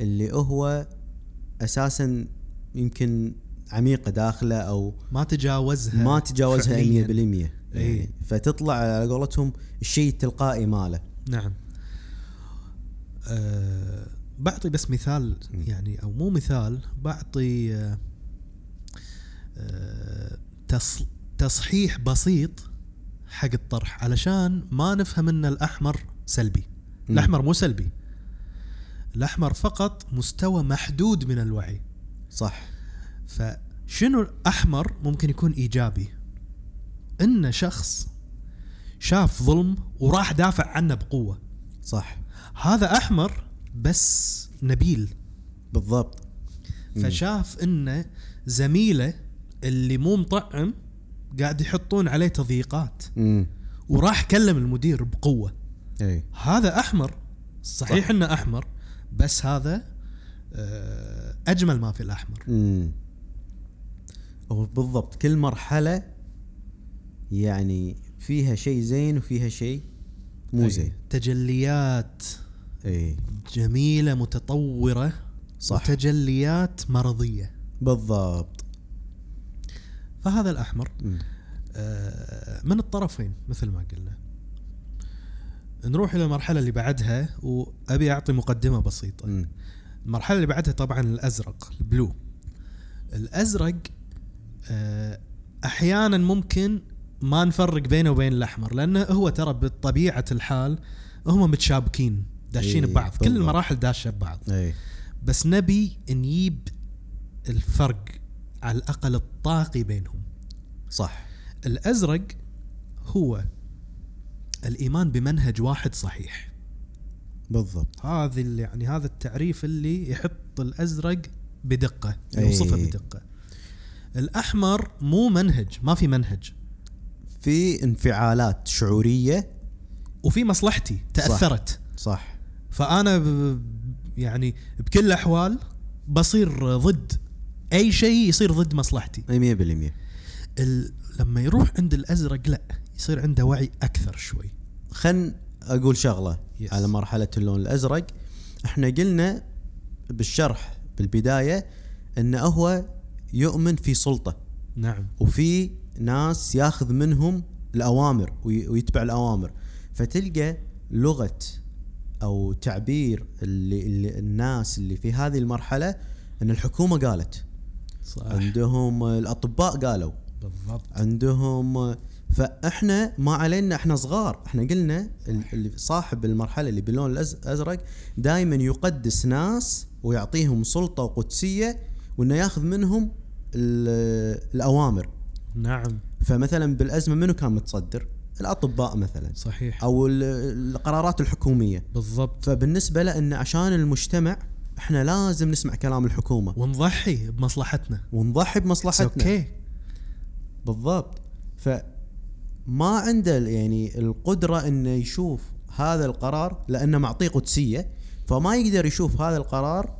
اللي هو أساسا يمكن عميقة داخله أو
ما تجاوزها
ما تجاوزها 100%
فعلياً.
يعني فتطلع على قولتهم الشيء التلقائي ماله.
نعم. أه بعطي بس مثال يعني أو مو مثال بعطي أه أه تص تصحيح بسيط حق الطرح علشان ما نفهم إن الأحمر سلبي.
مم.
الأحمر مو سلبي. الأحمر فقط مستوى محدود من الوعي.
صح.
فشنو الأحمر ممكن يكون إيجابي؟ إن شخص شاف ظلم وراح دافع عنه بقوة.
صح.
هذا أحمر بس نبيل
بالضبط. مم.
فشاف إنه زميله اللي مو مطعم قاعد يحطون عليه تضييقات. وراح كلم المدير بقوة.
إي.
هذا أحمر صحيح
صح.
إنه أحمر بس هذا آه، أجمل ما في
الأحمر. هو بالضبط كل مرحلة يعني فيها شيء زين وفيها شيء مو
أي.
زين.
تجليات
اي
جميلة متطورة
صح.
وتجليات مرضية.
بالضبط.
فهذا
الأحمر.
آه، من الطرفين مثل ما قلنا. نروح إلى المرحلة اللي بعدها وأبي أعطي مقدمة بسيطة.
مم.
المرحلة اللي بعدها طبعا الأزرق البلو. الأزرق آه، أحيانا ممكن ما نفرق بينه وبين الأحمر لأنه هو ترى بطبيعة الحال هم متشابكين. داشين
إيه،
ببعض كل. المراحل داشة ببعض.
اي
بس نبي نجيب الفرق على الأقل الطاقي بينهم.
صح.
الأزرق هو الإيمان بمنهج واحد صحيح.
بالضبط.
هذه اللي يعني هذا التعريف اللي يحط الأزرق بدقة
أي.
يوصفه بدقة. الأحمر مو منهج ما في منهج.
في انفعالات شعورية.
وفي مصلحتي تأثرت.
صح.
فأنا ب- يعني بكل الاحوال بصير ضد أي شيء يصير ضد مصلحتي.
أي 100%
ال... لما يروح عند الأزرق لا يصير عنده وعي أكثر شوي.
خل أقول شغلة
Yes.
على مرحلة اللون الأزرق. إحنا قلنا بالشرح بالبداية انه هو يؤمن في سلطة.
نعم.
وفي ناس ياخذ منهم الأوامر وي- ويتبع الأوامر. فتلقى لغة أو تعبير اللي, اللي الناس اللي في هذه المرحلة إن الحكومة قالت.
صح
عندهم الأطباء قالوا.
بالضبط.
عندهم فإحنا ما علينا إحنا صغار. إحنا قلنا ال- اللي صاحب المرحلة اللي باللون الأزرق دائما يقدس ناس ويعطيهم سلطة وقدسية وإنه ياخذ منهم ال- الأوامر.
نعم.
فمثلا بالأزمة منو كان متصدر؟ الأطباء مثلا
صحيح.
أو ال- القرارات الحكومية.
بالضبط.
فبالنسبة له إن عشان المجتمع إحنا لازم نسمع كلام الحكومة.
ونضحي بمصلحتنا.
ونضحي بمصلحتنا.
أوكي
بالضبط. فما عنده يعني القدرة إنه يشوف هذا القرار لأنه معطيه قدسية فما يقدر يشوف هذا القرار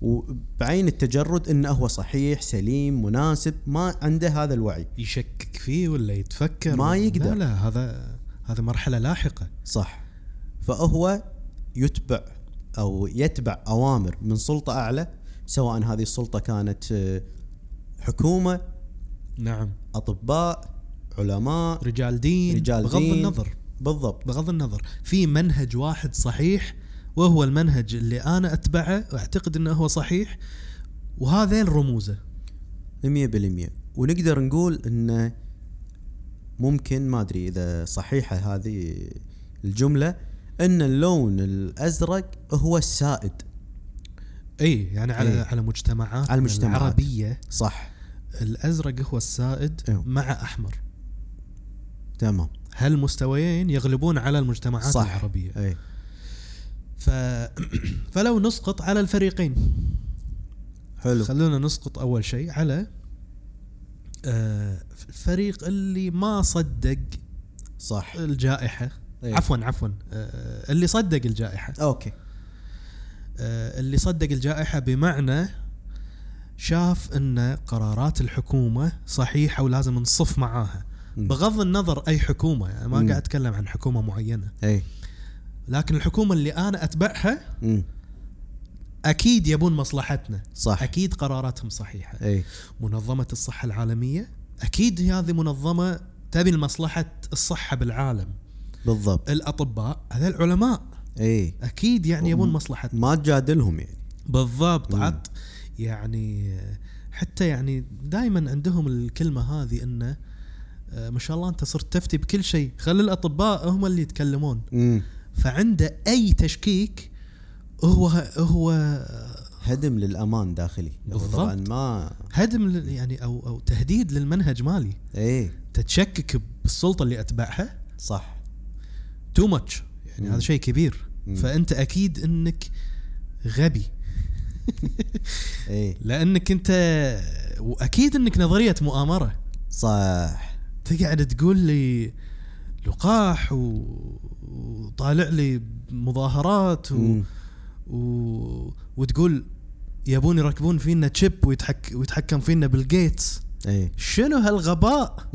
وبعين التجرد انه هو صحيح سليم مناسب ما عنده هذا الوعي.
يشكك فيه ولا يتفكر؟
ما يقدر.
لا لا هذا هذا مرحلة لاحقة.
صح. فهو يتبع أو يتبع أوامر من سلطة أعلى سواء هذه السلطة كانت آه، حكومة
نعم.
أطباء علماء
رجال دين
رجال
بغض
دين.
النظر.
بالضبط.
بغض النظر. في منهج واحد صحيح وهو المنهج اللي أنا أتبعه وأعتقد إنه هو صحيح وهذين رموزه
مية بالمية. ونقدر نقول إنه ممكن ما أدري إذا صحيحة هذه الجملة إن اللون الأزرق هو السائد.
إي يعني على
إيه.
على مجتمعات
على المجتمعات.
العربية
صح.
الأزرق هو السائد
أيوه.
مع أحمر.
تمام.
هالمستويين يغلبون على المجتمعات
صح.
العربية.
إي.
ف... <clears throat> فلو نسقط على الفريقين.
حلو.
خلونا نسقط أول شيء على آه، الفريق اللي ما صدق
صح.
الجائحة.
إيه.
عفوا عفوا. آه، اللي صدق الجائحة.
أوكي.
آه، اللي صدق الجائحة بمعنى شاف إن قرارات الحكومة صحيحة ولازم نصف معاها. بغض النظر أي حكومة يعني ما
مم.
قاعد أتكلم عن حكومة معينة.
اي
لكن الحكومة اللي أنا أتبعها
امم
أكيد يبون مصلحتنا.
صح.
أكيد قراراتهم صحيحة.
إي.
منظمة الصحة العالمية. أكيد هذه منظمة تبي لمصلحة الصحة بالعالم.
بالضبط.
الأطباء هذول العلماء.
إي.
أكيد يعني يبون مصلحتنا.
ما تجادلهم يعني.
بالضبط.
مم.
عط يعني حتى يعني دائما عندهم الكلمة هذه انه آه، ما شاء الله أنت صرت تفتي بكل شيء. خلي الأطباء هم اللي يتكلمون.
امم
فعنده أي تشكيك هو هو
هدم للأمان داخلي. هو
بالضبط.
طبعا ما
هدم يعني أو أو تهديد للمنهج مالي.
اي
تتشكك بالسلطة اللي أتبعها؟
صح.
تو ماتش يعني
مم.
هذا شيء كبير.
مم.
فأنت أكيد إنك غبي. <laughs>
اي
لأنك انت وأكيد إنك نظرية مؤامرة.
صح.
تقعد تقول لي لقاح و... وطالع لي مظاهرات و...
مم.
و... وتقول يبون يركبون فينا chip ويتحك... ويتحكم فينا بيل جيتس
اي
شنو هالغباء.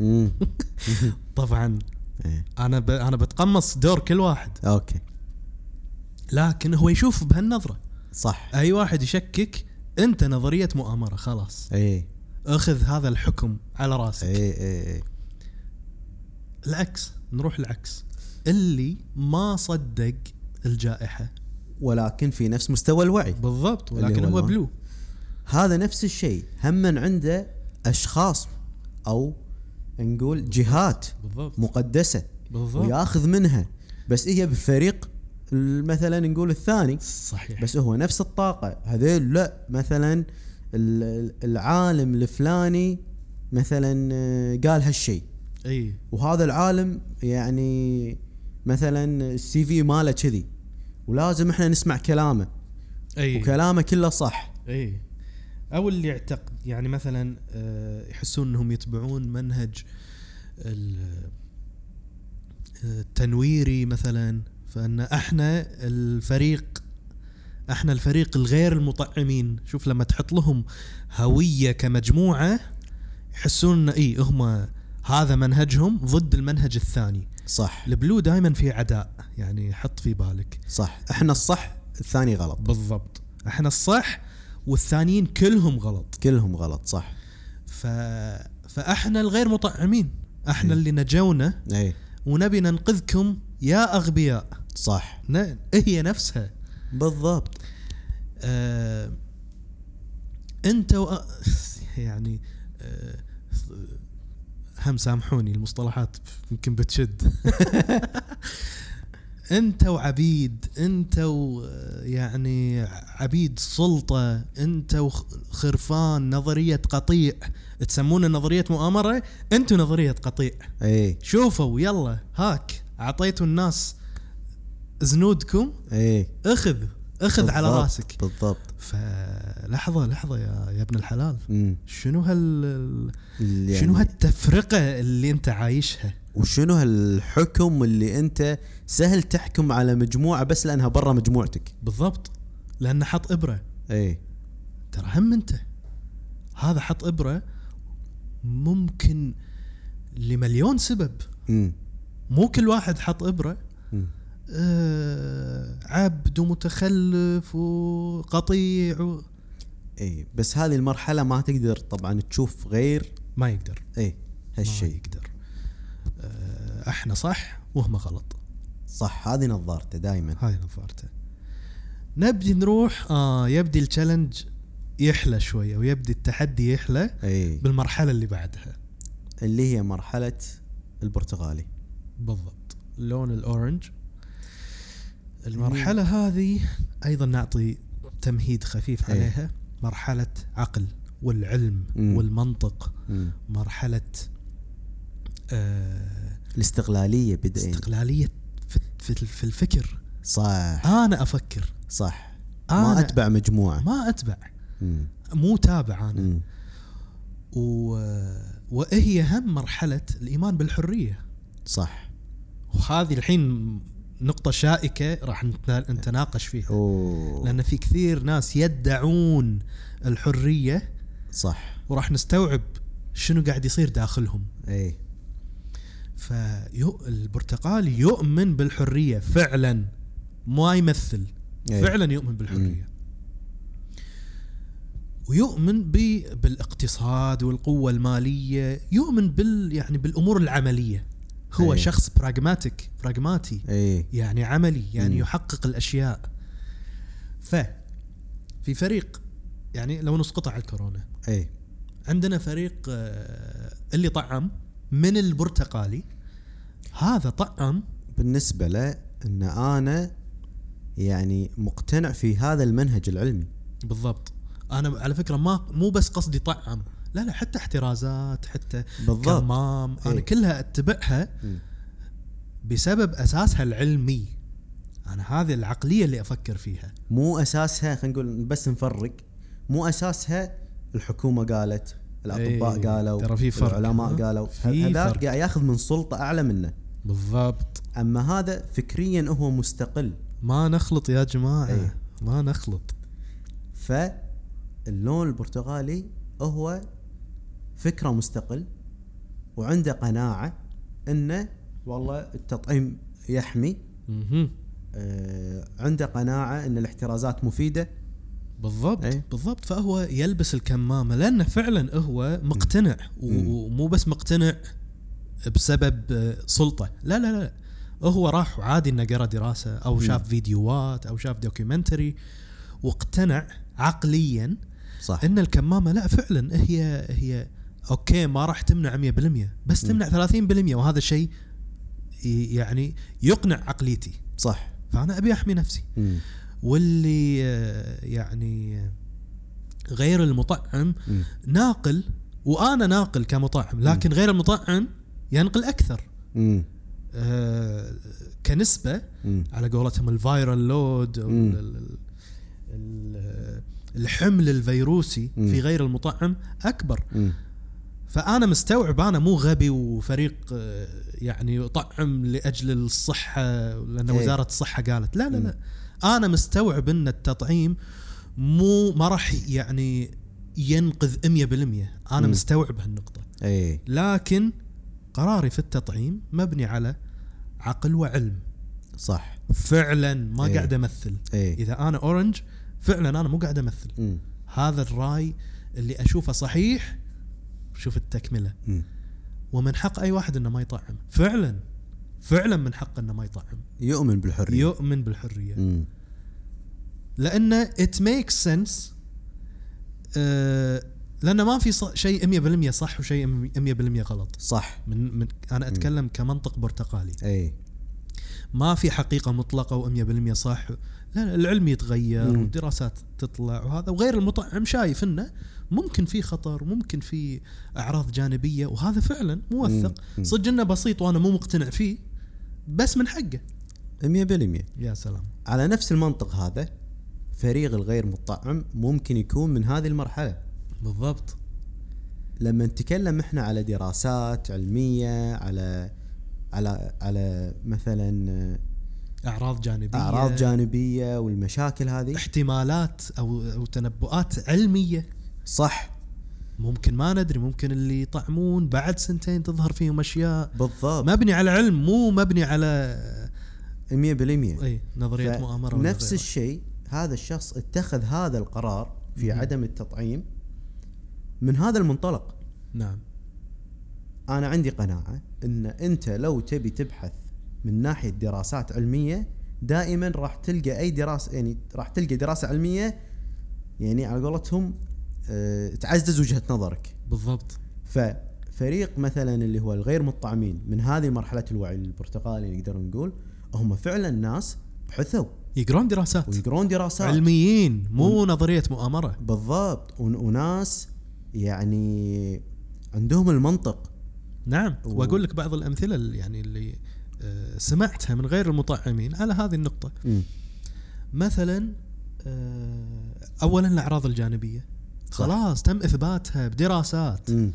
<laughs> طبعا.
اي
أنا ب... أنا بتقمص دور كل واحد.
okay.
لكن هو يشوف بهالنظرة.
صح.
أي واحد يشكك أنت نظرية مؤامرة خلاص.
اي
أخذ هذا الحكم على راسك.
اي اي اي
العكس. نروح العكس. اللي ما صدق الجائحة.
ولكن في نفس مستوى الوعي.
بالضبط ولكن
هو.
بلو.
هذا نفس الشيء. هم عنده أشخاص أو نقول جهات
بالضبط.
مقدسة
بالضبط.
وياخذ منها. بس هي بفريق ال- مثلا نقول الثاني.
صحيح.
بس هو نفس الطاقة. هذيل لا مثلا ال- العالم الفلاني مثلا آه، قال هالشيء.
إي.
وهذا العالم يعني مثلا السي في ماله كذي ولازم إحنا نسمع كلامه.
إي.
وكلامه كله صح.
إي. أو اللي يعتقد يعني مثلا آه، يحسون إنهم يتبعون منهج آه، التنويري مثلا فإن إحنا الفريق إحنا الفريق الغير المطعمين شوف لما تحط لهم هوية كمجموعة يحسون إن إي هم هذا منهجهم ضد المنهج الثاني.
صح.
البلو دائما في عداء يعني حط في بالك.
صح. إحنا الصح الثاني غلط.
بالضبط. إحنا الصح والثانيين كلهم غلط.
كلهم غلط صح.
ف... فإحنا الغير مطعمين. إحنا
إيه.
اللي نجونا
اي
ونبي ننقذكم يا أغبياء.
صح.
ن... هي نفسها.
بالضبط.
آه... أنت و... يعني آه... هم سامحوني المصطلحات يمكن بتشد. <laughs> أنت وعبيد أنت يعني عبيد سلطة أنت وخرفان نظرية قطيع. تسمونه نظرية مؤامرة؟ أنتوا نظرية قطيع.
اي
شوفوا يلا هاك أعطيتوا الناس زنودكم.
اي
أخذ. أخذ على راسك.
بالضبط.
فلحظة لحظة يا يا ابن الحلال.
امم
شنو هال
يعني
شنو هالتفرقة اللي أنت عايشها؟
وشنو هالحكم اللي أنت سهل تحكم على مجموعة بس لأنها برا مجموعتك؟
بالضبط. لأنه حط إبرة.
اي
ترى هم أنت. هذا حط إبرة ممكن لمليون سبب.
امم
مو كل واحد حط إبرة. عبد ومتخلف وقطيع و...
إي بس هذه المرحلة ما تقدر طبعا تشوف غير
ما يقدر.
إي
ما
هالشيء
يقدر. آه أحنا صح وهم غلط.
صح هذه نظارته دائما
هاي نظارته. نبدي نروح آه يبدي التشالنج يحلى شوية ويبدي التحدي يحلى
إي.
بالمرحلة اللي بعدها.
اللي هي مرحلة البرتغالي.
بالضبط. اللون الأورنج. المرحلة هذه أيضا نعطي تمهيد خفيف
إيه.
عليها. مرحلة عقل والعلم
مم.
والمنطق.
مم.
مرحلة آه
الاستقلالية بدأ
استقلالية في, في, في الفكر.
صح.
أنا أفكر.
صح.
أنا
ما أتبع مجموعة.
ما أتبع.
مم.
مو تابع أنا.
مم.
و... وهي هم مرحلة الإيمان بالحرية.
صح.
وهذه الحين نقطة شائكة راح نتنا- نتناقش فيها.
أوه.
لأن في كثير ناس يدعون الحرية.
صح.
وراح نستوعب شنو قاعد يصير داخلهم.
اي
فالبرتقالي يؤمن بالحرية فعلا. ما يمثل.
إيه.
فعلا يؤمن بالحرية. ويؤمن ب- بالاقتصاد والقوة المالية. يؤمن بال يعني بالأمور العملية. هو
إيه.
شخص براغماتيك براغماتي
اي
يعني عملي يعني
مم.
يحقق الأشياء. ف في فريق يعني لو نسقطه على الكورونا.
اي
عندنا فريق آه، اللي طعم من البرتقالي. هذا طعم.
بالنسبة له إن أنا يعني مقتنع في هذا المنهج العلمي.
بالضبط. أنا على فكرة ما مو بس قصدي طعم. لا لا حتى احترازات حتى
بالضبط.
كمام. أنا
إيه.
كلها أتبعها
مم.
بسبب أساسها العلمي. أنا هذه العقلية اللي أفكر فيها.
مو أساسها خلينا نقول بس نفرق. مو أساسها الحكومة قالت الأطباء
إيه،
قالوا
ترى في فرق،
العلماء
ها؟
قالوا. هذا. قاعد ياخذ من سلطة أعلى منه.
بالضبط.
أما هذا فكريا هو مستقل.
ما نخلط يا جماعة.
إيه.
ما نخلط.
فاللون البرتغالي هو فكرة مستقل وعنده قناعة انه والله التطعيم يحمي. آه، عنده قناعة إن الاحترازات مفيدة.
بالضبط
إيه.
بالضبط. فهو يلبس الكمامة لأنه فعلا هو مقتنع. ومو بس مقتنع بسبب آه، سلطة. لا لا لا هو راح عادي إنه قرأ دراسة أو شاف فيديوهات أو شاف دوكيومنتري واقتنع عقليا
صح.
إن الكمامة لا فعلا هي هي أوكي ما راح تمنع 100% بس تمنع 30% وهذا الشيء يعني يقنع عقليتي
صح
فأنا أبي أحمي نفسي
مم.
واللي آه، يعني غير المطعم
مم.
ناقل وأنا ناقل كمطعم لكن غير المطعم ينقل أكثر
مم.
آه، كنسبة
مم.
على قولتهم ال viral load أو
مم.
ال- ال- ال- الحمل الفيروسي
مم.
في غير المطعم أكبر
مم.
فأنا مستوعب أنا مو غبي وفريق آه، يعني يطعم لأجل الصحة لأن
إيه.
وزارة الصحة قالت. لا لا لا. أنا مستوعب إن التطعيم مو ما راح يعني ينقذ 100% أنا
مم.
مستوعب هالنقطة.
اي
لكن قراري في التطعيم مبني على عقل وعلم.
صح.
فعلا ما
إيه.
قاعد أمثل.
اي
إذا أنا أورنج فعلا أنا مو قاعد أمثل.
مم.
هذا الرأي اللي أشوفه صحيح شوف التكملة.
مم.
ومن حق أي واحد إنه ما يطعم. فعلا فعلا من حقه إنه ما يطعم.
يؤمن بالحرية.
يؤمن بالحرية.
مم.
لأنه makes sense آه لأنه ما في شيء 100% صح وشيء 100% غلط.
صح.
من, من أنا أتكلم كمنطق برتقالي.
أي.
ما في حقيقة مطلقة و100% صح. لا العلم يتغير. والدراسات تطلع وهذا وغير المطعم شايف إنه ممكن في خطر ممكن في أعراض جانبية وهذا فعلا موثق. صدق إنه بسيط وأنا مو مقتنع فيه بس من حقه.
100%
يا سلام.
على نفس المنطق هذا فريق الغير مطعم ممكن يكون من هذه المرحلة.
بالضبط.
لما نتكلم إحنا على دراسات علمية على على على مثلا
أعراض جانبية.
أعراض جانبية والمشاكل هذه.
احتمالات أو تنبؤات علمية.
صح.
ممكن ما ندري ممكن اللي يطعمون بعد سنتين تظهر فيهم أشياء.
بالضبط.
مبني على علم مو مبني على
100% إي
نظرية مؤامرة
نفس. الشيء هذا الشخص اتخذ هذا القرار في عدم التطعيم من هذا المنطلق.
نعم.
أنا عندي قناعة إن أنت لو تبي تبحث من ناحية دراسات علمية دائما راح تلقى أي دراسه يعني راح تلقى دراسة علمية يعني على قولتهم تعزز وجهة نظرك.
بالضبط.
ففريق مثلا اللي هو الغير مطعمين من هذه مرحلة الوعي البرتقالي نقدر نقول هم فعلا ناس بحثوا.
يقرون دراسات.
ويقرون دراسات.
علميين مو نظرية مؤامرة.
بالضبط. ون- وناس يعني عندهم المنطق.
نعم.
و-
وأقول لك بعض الأمثلة اللي يعني اللي آه، سمعتها من غير المطعمين على هذه النقطة.
مم.
مثلا آه، اولا الأعراض
الجانبية.
خلاص تم إثباتها بدراسات.
مم.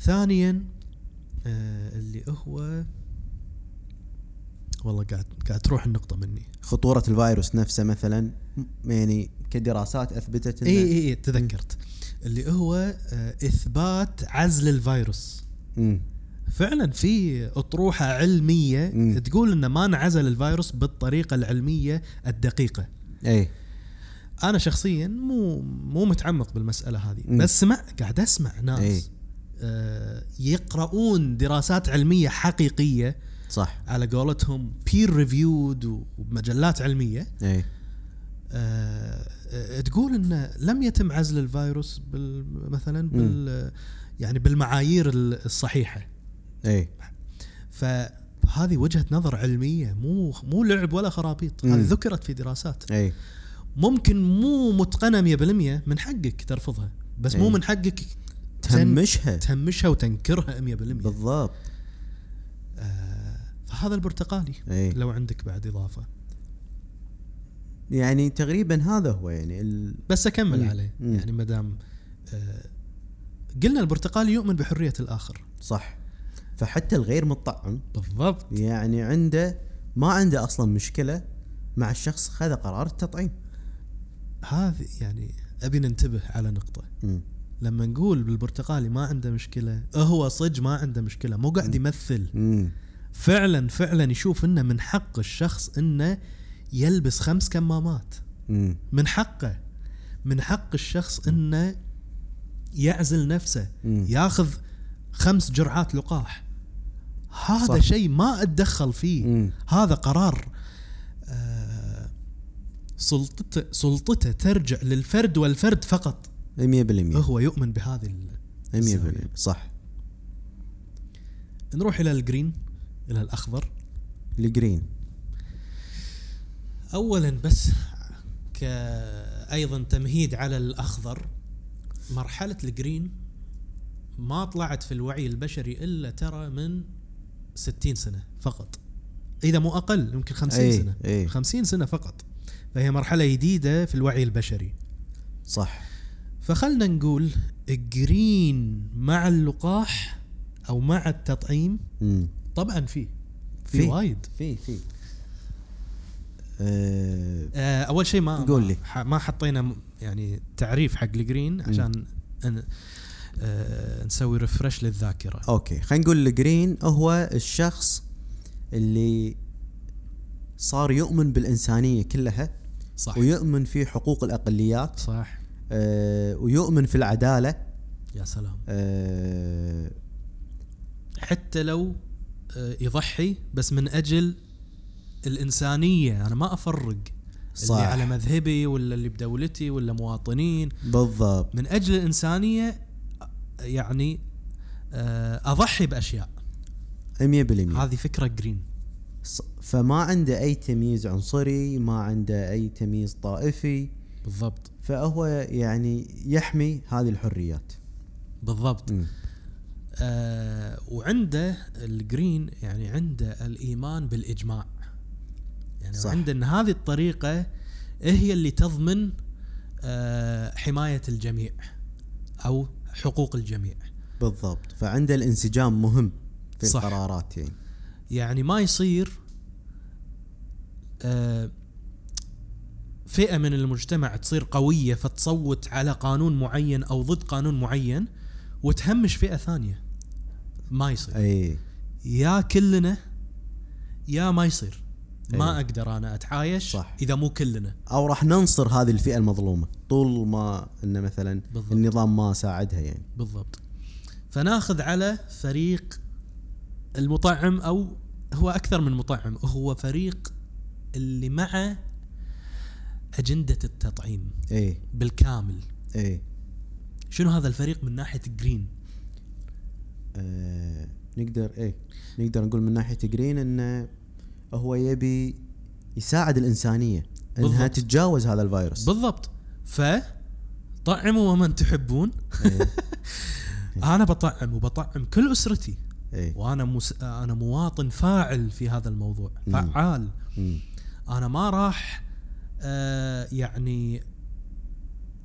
ثانيا آه، اللي هو والله قاعد قاعد تروح النقطة مني.
خطورة الفيروس نفسه مثلا م- يعني كدراسات أثبتت إنه
إي إي إي تذكرت. اللي هو آه، إثبات عزل الفيروس.
مم.
فعلا في أطروحة علمية
مم.
تقول ان ما انعزل الفيروس بالطريقة العلمية الدقيقة.
إي.
أنا شخصيا مو مو متعمق بالمسألة هذه
مم.
بس سمع قاعد أسمع ناس
إي.
آه يقرؤون دراسات علمية حقيقية
صح.
على قولتهم peer reviewed ومجلات علمية.
اي
آه آه، تقول إن لم يتم عزل الفيروس بال مثلا بال يعني بالمعايير ال- الصحيحة.
اي
فهذه وجهة نظر علمية مو مو لعب ولا خرابيط. هذه ذكرت في دراسات.
اي
ممكن مو متقنه 100% من حقك ترفضها. بس مو
إيه.
من حقك
تهمشها.
تهمشها وتنكرها 100%
بالضبط.
آه فهذا البرتقالي.
اي
لو عندك بعد إضافة.
يعني تقريبا هذا هو يعني ال...
بس أكمل
مم.
عليه.
مم.
يعني ما دام آه قلنا البرتقالي يؤمن بحرية الآخر.
صح. فحتى الغير مطعم
بالضبط.
يعني عنده ما عنده أصلا مشكلة مع الشخص خذ قرار التطعيم.
هذه يعني أبي ننتبه على نقطة.
مم.
لما نقول بالبرتقالي ما عنده مشكلة هو صج ما عنده مشكلة مو قاعد يمثل.
امم
فعلا فعلا يشوف إنه من حق الشخص إنه يلبس خمس كمامات.
امم
من حقه. من حق الشخص إنه يعزل نفسه
مم.
ياخذ خمس جرعات لقاح. هذا. شيء ما أتدخل فيه.
مم.
هذا قرار سلطته سلطته ترجع للفرد والفرد فقط.
100%
هو يؤمن بهذه ال-
100% صح.
نروح إلى ال green إلى
الأخضر. ال green.
اولا بس كأيضا تمهيد على الأخضر. مرحلة ال green ما طلعت في الوعي البشري إلا ترى من 60 سنة فقط. إذا مو أقل يمكن 50
أي،
سنة.
أي.
50 سنة فقط. فهي مرحلة جديدة في الوعي البشري.
صح.
فخلنا نقول ال green مع اللقاح أو مع التطعيم
امم
طبعا في. في. وايد.
في في. آه
آه، أول شيء ما
قول لي.
ما حطينا يعني تعريف حق ال green عشان أن آه نسوي refresh للذاكرة.
okay خلينا نقول ال green هو الشخص اللي صار يؤمن بالإنسانية كلها
صح.
ويؤمن في حقوق الأقليات.
صح.
آه ويؤمن في العدالة.
يا سلام.
آه
حتى لو آه يضحي بس من أجل الإنسانية. أنا ما أفرق
صح.
اللي على مذهبي ولا اللي بدولتي ولا مواطنين.
بالضبط.
من أجل الإنسانية يعني آه أضحي بأشياء.
100%
هذه فكرة جرين
فما عنده أي تمييز عنصري ما عنده أي تمييز طائفي.
بالضبط.
فهو يعني يحمي هذه الحريات.
بالضبط.
مم.
آه وعنده الجرين يعني عنده الإيمان بالإجماع. يعني
صح.
عنده إن هذه الطريقة هي اللي تضمن آه حماية الجميع أو حقوق الجميع.
بالضبط. فعنده الانسجام مهم في
صح.
القرارات يعني.
يعني ما يصير آه فئة من المجتمع تصير قوية فتصوت على قانون معين أو ضد قانون معين وتهمش فئة ثانية. ما يصير.
أي.
يا كلنا يا ما يصير. ما. أقدر أنا أتعايش
صح.
إذا مو كلنا.
أو راح ننصر هذه الفئة المظلومة طول ما إن مثلا
بالضبط.
النظام ما ساعدها يعني.
بالضبط. فناخذ على فريق المطعم أو هو أكثر من مطعم هو فريق اللي مع أجندة التطعيم
اي
بالكامل.
اي
شنو هذا الفريق من ناحية جرين
آه نقدر إيه نقدر نقول من ناحية جرين انه هو يبي يساعد الإنسانية إنها
بالضبط.
تتجاوز هذا الفيروس.
بالضبط. ف طعموا من تحبون.
إيه. <laughs>
أنا بطعم وبطعم كل أسرتي.
إيه
وأنا مس... أنا مواطن فاعل في هذا الموضوع
مم.
فعال
مم.
أنا ما راح آه يعني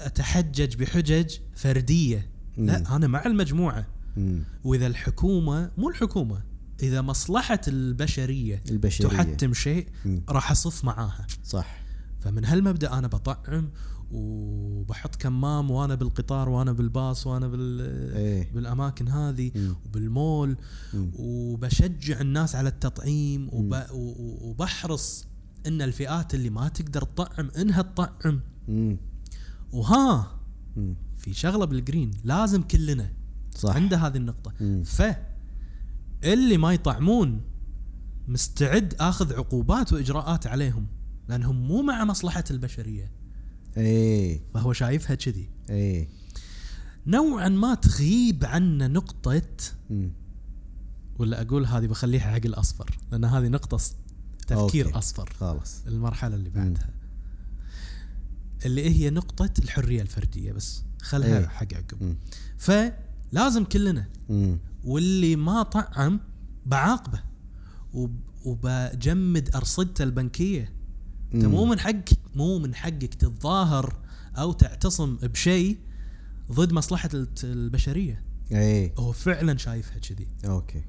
أتحجج بحجج فردية
مم.
لا أنا مع المجموعة
مم.
وإذا الحكومة مو الحكومة إذا مصلحة البشرية
البشرية
تحتم شيء. راح أصف معاها
صح
فمن هالمبدأ أنا بطعم وبحط كمام وأنا بالقطار وأنا بالباص وأنا بال
إيه
بالأماكن هذه
مم.
وبالمول
مم.
وبشجع الناس على التطعيم وب... وبحرص إن الفئات اللي ما تقدر تطعم إنها تطعم
مم.
وها
مم.
في شغلة بالجرين لازم كلنا
صح
عنده هذه النقطة
مم.
ف اللي ما يطعمون مستعد آخذ عقوبات وإجراءات عليهم لأنهم مو مع مصلحة البشرية
إيه.
فهو شايفها كذي.
إيه.
نوعا ما تغيب عنا نقطة
مم.
ولا أقول هذه بخليها حق الاصفر لأن هذه نقطة ص- تفكير
أوكي.
أصفر.
خلاص.
المرحلة اللي بعدها. اللي هي نقطة الحرية الفردية بس. خلها
إيه.
حق عقب. فلازم كلنا
مم.
واللي ما طعم بعاقبه. وب- وبجمد أرصدته البنكية. انت. مو من حقك مو من حقك تتظاهر أو تعتصم بشيء ضد مصلحة البشرية.
إيه.
هو فعلا شايفها كذي.
okay.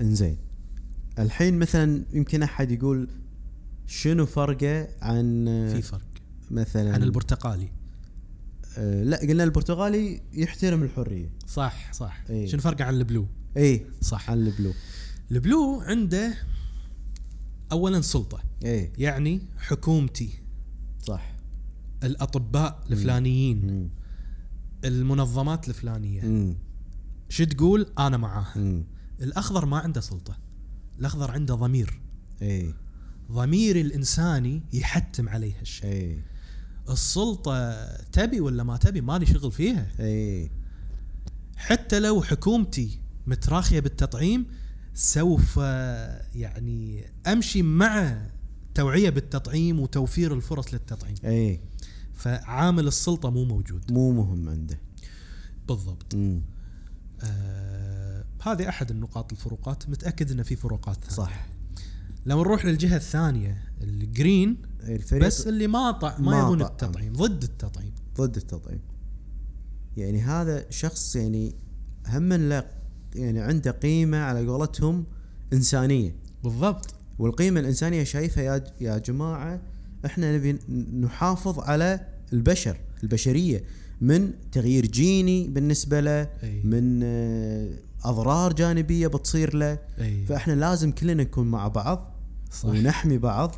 إنزين. الحين مثلا يمكن أحد يقول شنو فرقه عن
في فرق.
مثلا
عن البرتقالي.
آه لا قلنا البرتقالي يحترم الحرية.
صح صح.
إيه.
شنو فرقه عن ال blue؟
اي
صح.
عن ال
blue. ال blue عنده اولا سلطة.
اي
يعني حكومتي.
صح.
الأطباء الفلانيين.
مم.
المنظمات الفلانية.
مم.
شو تقول؟ أنا معاه.
مم.
الأخضر ما عنده سلطة. الأخضر عنده ضمير.
اي
ضمير الإنساني يحتم عليه هالشيء
اي
السلطة تبي ولا ما تبي؟ مالي شغل فيها.
اي
حتى لو حكومتي متراخية بالتطعيم سوف يعني أمشي مع توعية بالتطعيم وتوفير الفرص للتطعيم.
إي.
فعامل السلطة مو موجود.
مو مهم عنده.
بالضبط.
مم.
آه هذه أحد النقاط الفروقات. متأكد إن في فروقات ثانية.
صح.
لو نروح للجهة الثانية الجرين
الفريق
بس اللي ما طع ما,
ما
يبون. التطعيم ضد التطعيم.
ضد التطعيم. يعني هذا شخص يعني هم له يعني عنده قيمة على قولتهم إنسانية.
بالضبط.
والقيمة الإنسانية شايفها يا يا جماعة إحنا نبي نحافظ على البشر البشرية من تغيير جيني بالنسبة له
أي.
من آه، أضرار جانبية بتصير له.
أي.
فإحنا لازم كلنا نكون مع بعض
صح.
ونحمي بعض.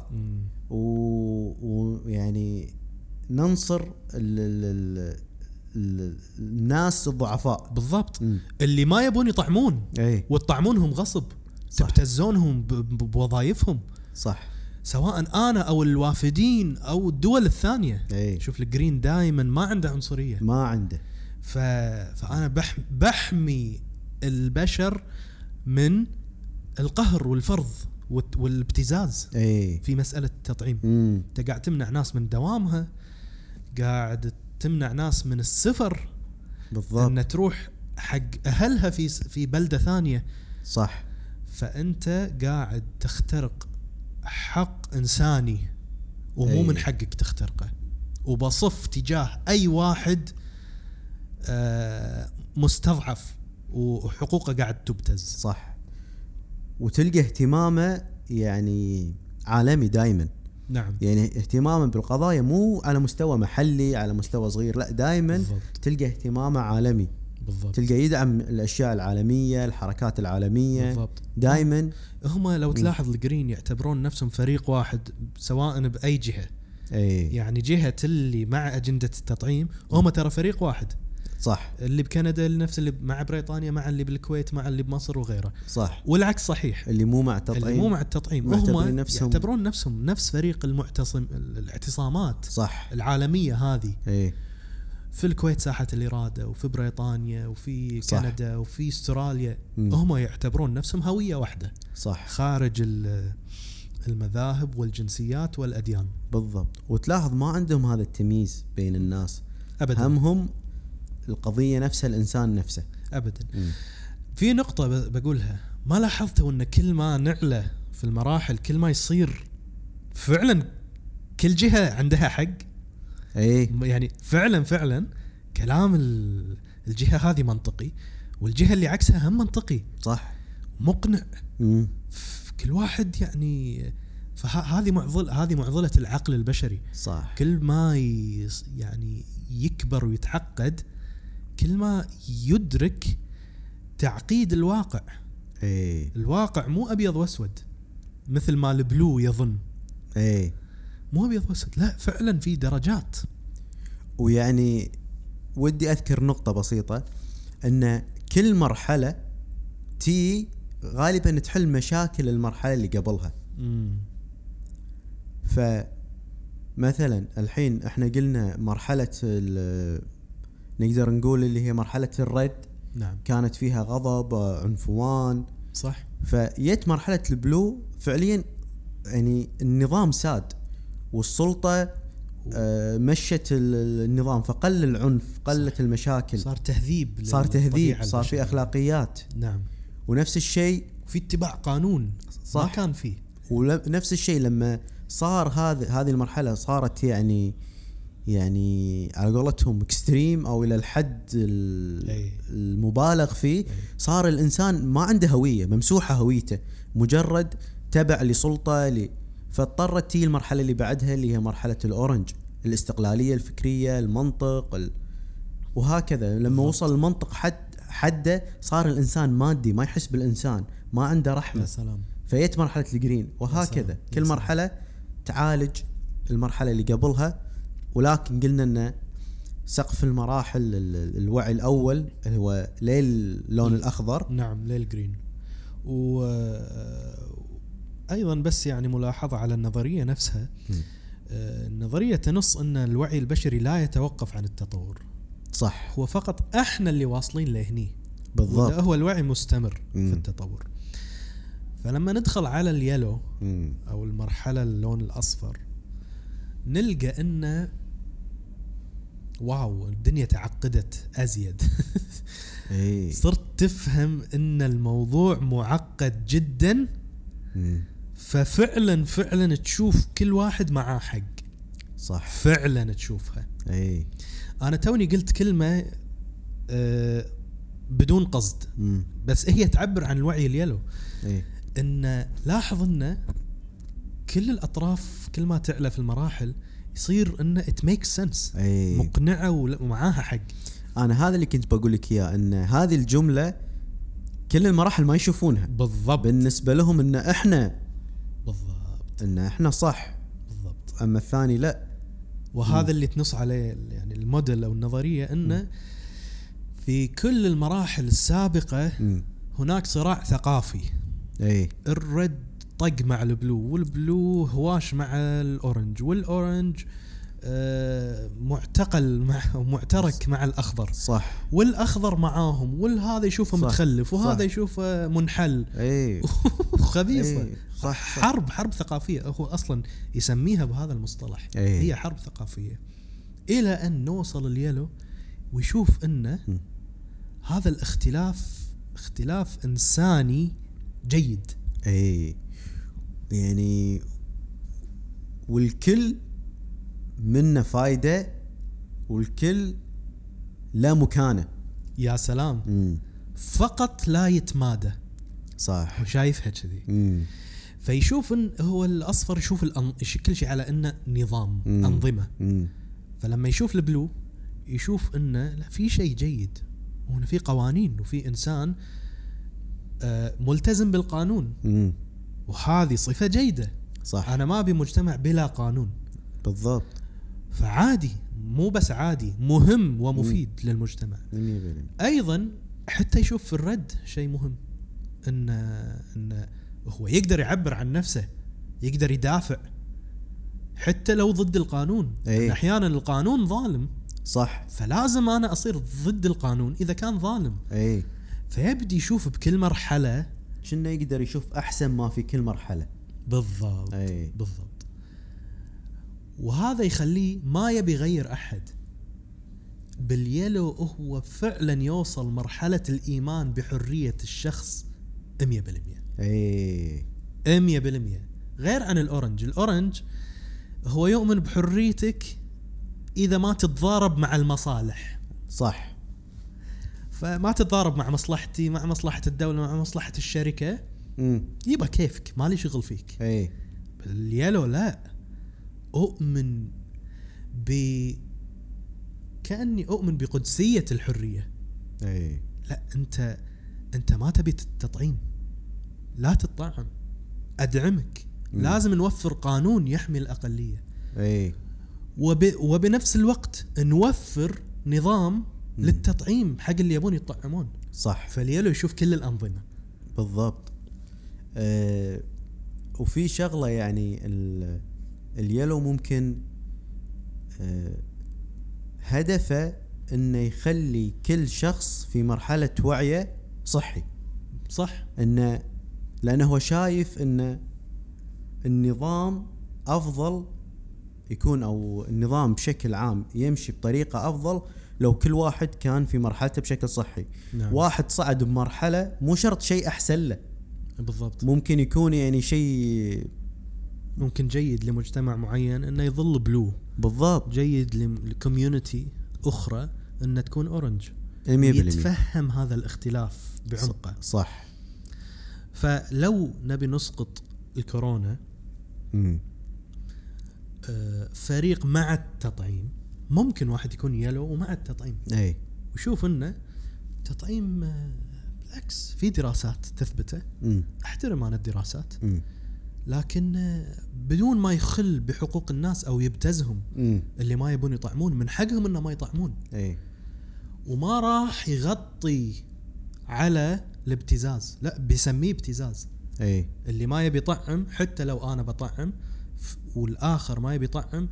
و- ويعني ننصر ال ال الناس الضعفاء.
بالضبط.
مم.
اللي ما يبون يطعمون.
إي.
وتطعمونهم غصب.
صح.
تبتزونهم بوظائفهم.
صح.
سواء أنا أو الوافدين أو الدول الثانية.
إي.
شوف ال green دائما ما عنده عنصرية.
ما عنده.
ف... فأنا بح... بحمي البشر من القهر والفرض والابتزاز
إي.
في مسألة التطعيم. أنت قاعد تمنع ناس من دوامها قاعد تمنع ناس من السفر
بالضبط.
إن تروح حق أهلها في في بلدة ثانية.
صح.
فأنت قاعد تخترق حق إنساني ومو
أي.
من حقك تخترقه. وبصف تجاه أي واحد آه، مستضعف وحقوقه قاعد تبتز.
صح. وتلقى اهتمامه يعني عالمي دائما
نعم.
يعني اهتمامه بالقضايا مو على مستوى محلي على مستوى صغير لا دائما تلقى اهتمامه عالمي.
بالضبط.
تلقى يدعم الأشياء العالمية الحركات العالمية.
بالضبط.
دائما
هم لو تلاحظ الجرين يعتبرون نفسهم فريق واحد سواء بأي جهة.
اي
يعني جهة اللي مع أجندة التطعيم هم ترى فريق واحد.
صح.
اللي بكندا نفس اللي مع بريطانيا مع اللي بالكويت مع اللي بمصر وغيره.
صح.
والعكس صحيح.
اللي مو مع التطعيم.
اللي مو مع التطعيم. هم
نفسهم-
يعتبرون نفسهم نفس فريق المعتصم الاعتصامات
صح.
العالمية هذه.
اي
في الكويت ساحة الإرادة وفي بريطانيا وفي
صح.
كندا وفي
أستراليا.
هم يعتبرون نفسهم هوية واحدة.
صح.
خارج ال- المذاهب والجنسيات والأديان.
بالضبط. وتلاحظ ما عندهم هذا التمييز بين الناس.
ابدا.
همهم القضية نفسها الإنسان نفسه.
ابدا.
مم.
في نقطة بقولها. ما لاحظتوا إن كل ما نعلى في المراحل كل ما يصير فعلا كل جهة عندها حق؟
اي
يعني فعلا فعلا كلام ال- الجهة هذه منطقي والجهة اللي عكسها هم منطقي.
صح.
مقنع.
مم.
ف- كل واحد يعني فهذه معضل هذه معضلة العقل البشري.
صح.
كل ما يعني يكبر ويتعقد كل ما يدرك تعقيد الواقع.
اي
الواقع مو أبيض وأسود مثل ما البلو يظن.
اي
مو أبيض وأسود لا فعلا في درجات.
ويعني ودي أذكر نقطة بسيطة إن كل مرحلة تي غالبا تحل مشاكل المرحلة اللي قبلها. فمثلا الحين إحنا قلنا مرحلة نقدر نقول اللي هي مرحلة الرد
نعم.
كانت فيها غضب عنفوان.
صح.
فجت مرحلة البلو فعليا يعني النظام ساد والسلطة آه، مشت ال- النظام فقل العنف قلت المشاكل.
صار تهذيب
صار تهذيب صار في. أخلاقيات.
نعم.
ونفس الشيء
في اتباع قانون
صح.
ما كان فيه.
ونفس الشيء لما صار هذه هذه المرحلة صارت يعني يعني على قولتهم extreme أو إلى الحد ال-
أي.
المبالغ فيه صار الإنسان ما عنده هوية ممسوحة هويته مجرد تبع لسلطة ل فاضطرت تيي المرحلة اللي بعدها اللي هي مرحلة ال orange الاستقلالية الفكرية المنطق ال... وهكذا. لما وصل المنطق حد حده صار الإنسان مادي ما يحس بالإنسان ما عنده رحمه يا
سلام.
فيت مرحلة ال
green وهكذا.
كل. مرحلة تعالج المرحلة اللي قبلها ولكن قلنا إن سقف المراحل ال- ال- الوعي الأول اللي هو ليه اللون الأخضر.
نعم للجرين و أيضا بس يعني ملاحظة على النظرية نفسها. آه، النظرية تنص إن الوعي البشري لا يتوقف عن التطور.
صح.
هو فقط إحنا اللي واصلين لهني.
بالضبط.
هو الوعي مستمر
مم.
في التطور. فلما ندخل على اليلو
مم.
أو المرحلة اللون الأصفر نلقى إن واو الدنيا تعقدت أزيد. <laughs>
اي
صرت تفهم إن الموضوع معقد جدا.
مم.
ففعلا فعلا تشوف كل واحد معاه حق.
صح.
فعلا تشوفها.
اي
أنا توني قلت كلمة آه، بدون قصد.
مم.
بس هي تعبر عن الوعي ال yellow.
اي
إن لاحظ إن كل الأطراف كل ما تعلى في المراحل يصير إنه it
make
sense مقنعة ومعاها حق.
أنا هذا اللي كنت بقول لك إياه إن هذه الجملة كل المراحل ما يشوفونها.
بالضبط.
بالنسبة لهم إن إحنا
بالضبط.
إن إحنا صح.
بالضبط.
أما الثاني لا.
وهذا اللي تنص عليه يعني الموديل أو النظرية انه في كل المراحل السابقة
مم.
هناك صراع ثقافي.
إي.
ال red طق مع ال blue وال blue هواش مع ال orange وال orange آه، معتقل مع معترك مع الأخضر.
صح.
والأخضر معاهم والهذا يشوفه
صح،
متخلف وهذا
صح.
يشوفه منحل.
اي
خبيصه
إيه، <laughs> صح. صح
حرب حرب ثقافية. هو أصلا يسميها بهذا المصطلح.
إيه.
هي حرب ثقافية. إلى أن نوصل اليلو ويشوف انه. هذا الاختلاف اختلاف إنساني جيد.
اي يعني والكل منه فايدة والكل لا مكانة.
يا سلام.
امم
فقط لا يتمادى.
صح.
هو شايفها كذي. فيشوف إن هو الأصفر يشوف الأن... كل شيء على إنه نظام
مم.
أنظمة.
امم
فلما يشوف البلو يشوف إنه لا في شيء جيد. وهنا في قوانين وفي إنسان آه، ملتزم بالقانون.
امم
وهذه صفة جيدة.
صح.
أنا ما أبي مجتمع بلا قانون.
بالضبط.
فعادي مو بس عادي مهم ومفيد للمجتمع.
100%
أيضا حتى يشوف في الرد شيء مهم إن إن هو يقدر يعبر عن نفسه يقدر يدافع. حتى لو ضد القانون. إن أحيانا القانون ظالم.
صح.
فلازم أنا أصير ضد القانون إذا كان ظالم.
اي
فيبدي يشوف بكل مرحلة
كنا يقدر يشوف أحسن ما في كل مرحلة.
بالضبط
اي
بالضبط. وهذا يخليه ما يبي يغير أحد. باليلو هو فعلا يوصل مرحلة الإيمان بحرية الشخص 100% 100%
اي
غير عن الأورنج. الأورنج هو يؤمن بحريتك إذا ما تتضارب مع المصالح.
صح.
فما تتضارب مع مصلحتي مع مصلحة الدولة مع مصلحة الشركة.
امم
يبقى كيفك؟ مالي شغل فيك.
إي.
اليلو لا. أؤمن ب كأني أؤمن بقدسية الحرية.
إي.
لا أنت أنت ما تبي تطعيم. لا تطعم. أدعمك.
مم.
لازم نوفر قانون يحمي الأقلية.
إي.
وب وبنفس الوقت نوفر نظام. للتطعيم حق اللي يبون يطعمون.
صح.
فاليلو يشوف كل الأنظمة.
بالضبط. آه وفي شغلة يعني ال- اليلو ممكن آه هدفه إنه يخلي كل شخص في مرحلة وعيه صحي.
صح.
إنه لأنه هو شايف ان النظام أفضل يكون أو النظام بشكل عام يمشي بطريقة أفضل لو كل واحد كان في مرحلته بشكل صحي.
نعم.
واحد صعد بمرحلة مو شرط شيء أحسن له.
بالضبط.
ممكن يكون يعني شيء
ممكن جيد لمجتمع معين إنه يظل blue
بالضبط. 100%
جيد ل community أخرى انها تكون orange
100%
يتفهم هذا الاختلاف بعمقه.
صح.
فلو نبي نسقط الكورونا آه، فريق مع التطعيم ممكن واحد يكون يلو ومع التطعيم.
إي.
وشوف إنه تطعيم آه، بالعكس في دراسات تثبته. أحترم أنا الدراسات.
مم.
لكن آه، بدون ما يخل بحقوق الناس أو يبتزهم
مم.
اللي ما يبون يطعمون من حقهم انه ما يطعمون.
إي.
وما راح يغطي على الابتزاز لا بيسميه ابتزاز.
إي.
اللي ما يبي يطعم حتى لو أنا بطعم والآخر ما يبي يطعم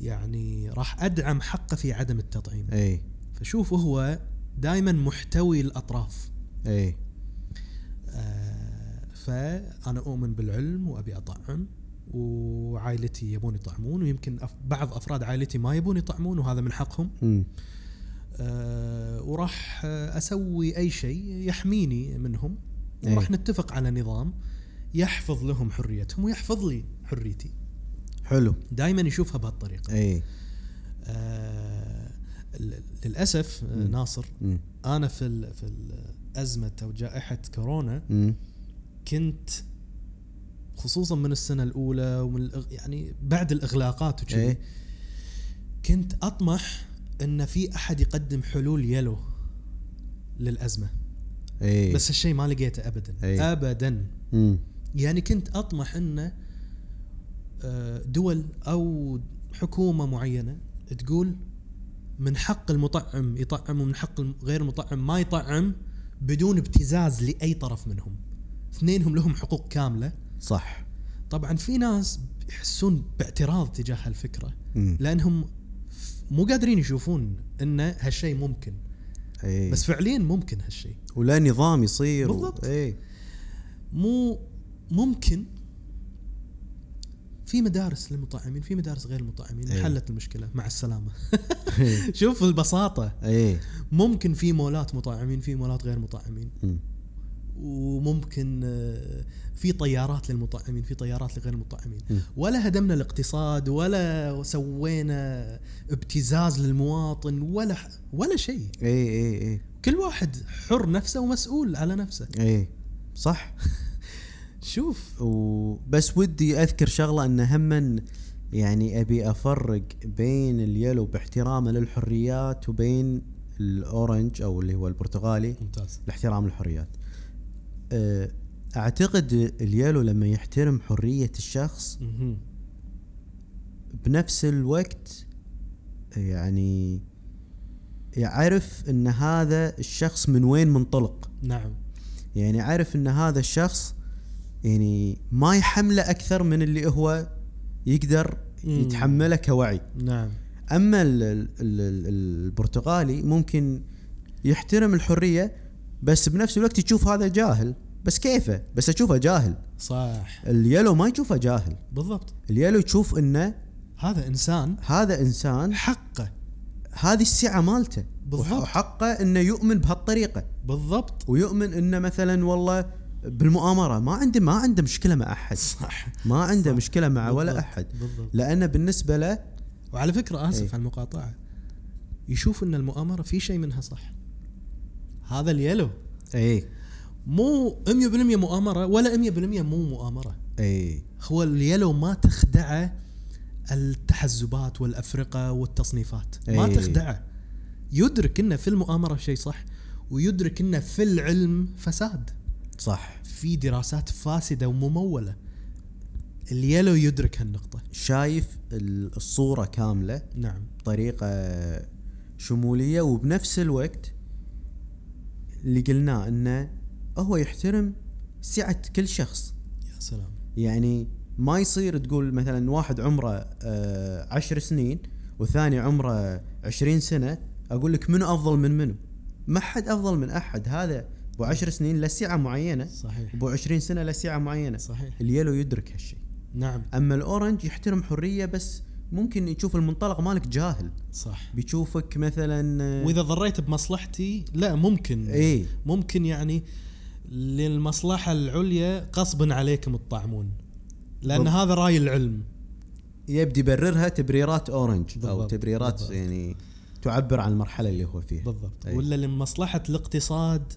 يعني راح أدعم حقه في عدم التطعيم.
إي.
فشوف هو دائما محتوي الأطراف.
إي.
آه، فأنا أؤمن بالعلم وأبي أطعم وعائلتي يبون يطعمون ويمكن بعض أفراد عائلتي ما يبون يطعمون وهذا من حقهم.
مم.
آه، وراح أسوي أي شيء يحميني منهم. وراح نتفق على نظام يحفظ لهم حريتهم ويحفظ لي حريتي
حلو
دائما يشوفها بهالطريقة
إي
آه، للأسف آه،
مم.
ناصر
مم.
أنا في ال- في ازمه أو جائحة كورونا
مم.
كنت خصوصا من السنة الأولى ومن يعني بعد الإغلاقات وكذي
إيه.
كنت أطمح إن في أحد يقدم حلول يلو للأزمة
إي
بس الشيء ما لقيته ابدا
إيه.
ابدا
مم.
يعني كنت أطمح ان آه، دول أو حكومة معينة تقول من حق المطعم يطعم ومن حق غير المطعم ما يطعم بدون ابتزاز لأي طرف منهم. اثنينهم لهم حقوق كاملة.
صح.
طبعا في ناس يحسون باعتراض تجاه هالفكرة.
مم.
لأنهم مو قادرين يشوفون إن هالشيء ممكن.
اي
بس فعليا ممكن هالشيء.
ولأ نظام يصير و-
بالضبط.
اي
مو ممكن في مدارس للمطعمين في مدارس غير المطعمين
إيه.
حلت المشكلة مع السلامة. <laughs> شوف البساطة.
اي
ممكن في مولات مطعمين في مولات غير مطعمين
مم.
وممكن آه، في طيارات للمطعمين في طيارات لغير المطعمين. ولا هدمنا الاقتصاد ولا سوينا ابتزاز للمواطن ولا ولا شيء.
اي اي اي
كل واحد حر نفسه ومسؤول على نفسه.
اي صح. <laughs>
شوف.
وبس ودي أذكر شغلة إن هم يعني أبي أفرق بين اليلو باحترامه للحريات وبين الأورنج أو اللي هو البرتغالي.
ممتاز.
لاحترام الحريات. أه، أعتقد اليلو لما يحترم حرية الشخص. بنفس الوقت يعني يعرف إن هذا الشخص من وين منطلق.
نعم.
يعني عارف إن هذا الشخص يعني ما يحمله أكثر من اللي هو يقدر. يتحمله كوعي.
نعم.
أما ال- ال- ال- البرتغالي ممكن يحترم الحرية بس بنفس الوقت يشوف هذا جاهل. بس كيفه؟ بس أشوفه جاهل.
صح.
اليلو ما يشوفه جاهل.
بالضبط.
اليلو يشوف إنه
هذا إنسان
هذا إنسان
حقه.
هذه السعة مالته.
بالضبط.
وحقه إنه يؤمن بهالطريقة.
بالضبط.
ويؤمن إنه مثلا والله بالمؤامرة. ما عنده ما عنده مشكلة مع أحد.
صح.
ما عنده
صح.
مشكلة مع ولا
بالضبط.
أحد.
بالضبط.
لأنه بالنسبة له
وعلى فكرة آسف
إيه.
على المقاطعة. يشوف إن المؤامرة في شيء منها صح. هذا اليلو.
اي
مو 100% مؤامرة ولا 100% مو مؤامرة.
اي
هو اليلو ما تخدعه التحزبات والأفرقة والتصنيفات. ما
إيه.
تخدعه. يدرك إنه في المؤامرة شيء صح ويدرك إنه في العلم فساد.
صح.
في دراسات فاسدة وممولة. اليلو يدرك هالنقطة.
شايف ال- الصورة كاملة؟
نعم.
بطريقه شمولية وبنفس الوقت اللي قلناه إنه هو يحترم سعة كل شخص.
يا سلام.
يعني ما يصير تقول مثلا واحد عمره آه، عشر سنين والثاني عمره عشرين سنة أقول لك منو أفضل من منو ما حد أفضل من أحد. هذا أبو عشر سنين له سعة معينة.
صحيح.
أبو عشرين سنة له سعة معينة.
صحيح.
اليلو يدرك هالشيء
نعم.
أما الأورنج يحترم حرية بس ممكن يشوف المنطلق مالك جاهل.
صح.
بيشوفك مثلا آه،
وإذا ضريت بمصلحتي لا ممكن.
إيه
ممكن يعني للمصلحة العليا غصبا عليكم تطعمون لأن
بالضبط.
هذا رأي العلم.
يبدي يبررها تبريرات أورنج أو
بالضبط،
تبريرات
بالضبط.
يعني تعبر عن المرحلة اللي هو فيها.
بالضبط.
أي.
ولا لمصلحة الاقتصاد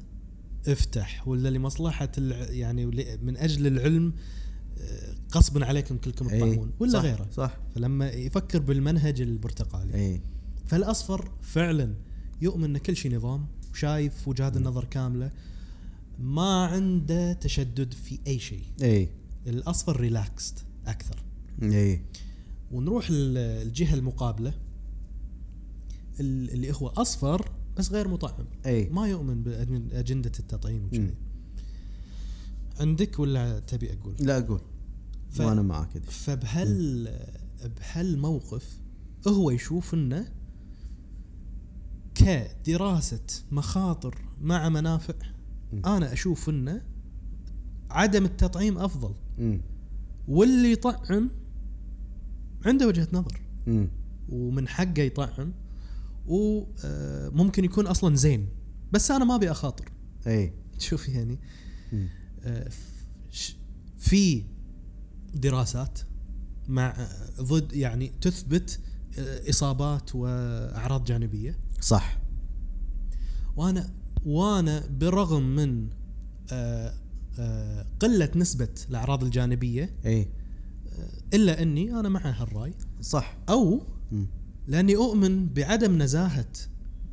افتح ولا لمصلحة. يعني من أجل العلم آه، غصبا عليكم كلكم
إيه،
تطعمون ولا
صح
غيره.
صح.
فلما يفكر بالمنهج البرتقالي
اي
فالأصفر فعلا يؤمن إن كل شيء نظام شايف وجهات النظر كاملة ما عنده تشدد في أي شيء
اي
الأصفر relaxed أكثر.
اي
ونروح ال- الجهة المقابلة ال- اللي هو أصفر بس غير مطعم
أي
ما يؤمن بأجندة التطعيم. وكذي عندك ولا تبي أقول
لا أقول
ف-
وأنا معك.
فبهال بهالموقف هو يشوف إنه كدراسة مخاطر مع منافع
م.
أنا أشوف إنه عدم التطعيم أفضل
مم.
واللي يطعم عنده وجهة نظر
مم.
ومن حقه يطعم وممكن يكون أصلا زين بس أنا ما أبي أخاطر.
إي.
شوف يعني. آه، في دراسات مع آه، ضد يعني تثبت آه، إصابات وأعراض جانبية.
صح.
وأنا وأنا بالرغم من آه، آه، قلة نسبة الأعراض الجانبية
إي.
إلا إني أنا مع هالرأي.
صح.
أو
مم.
لاني اؤمن بعدم نزاهة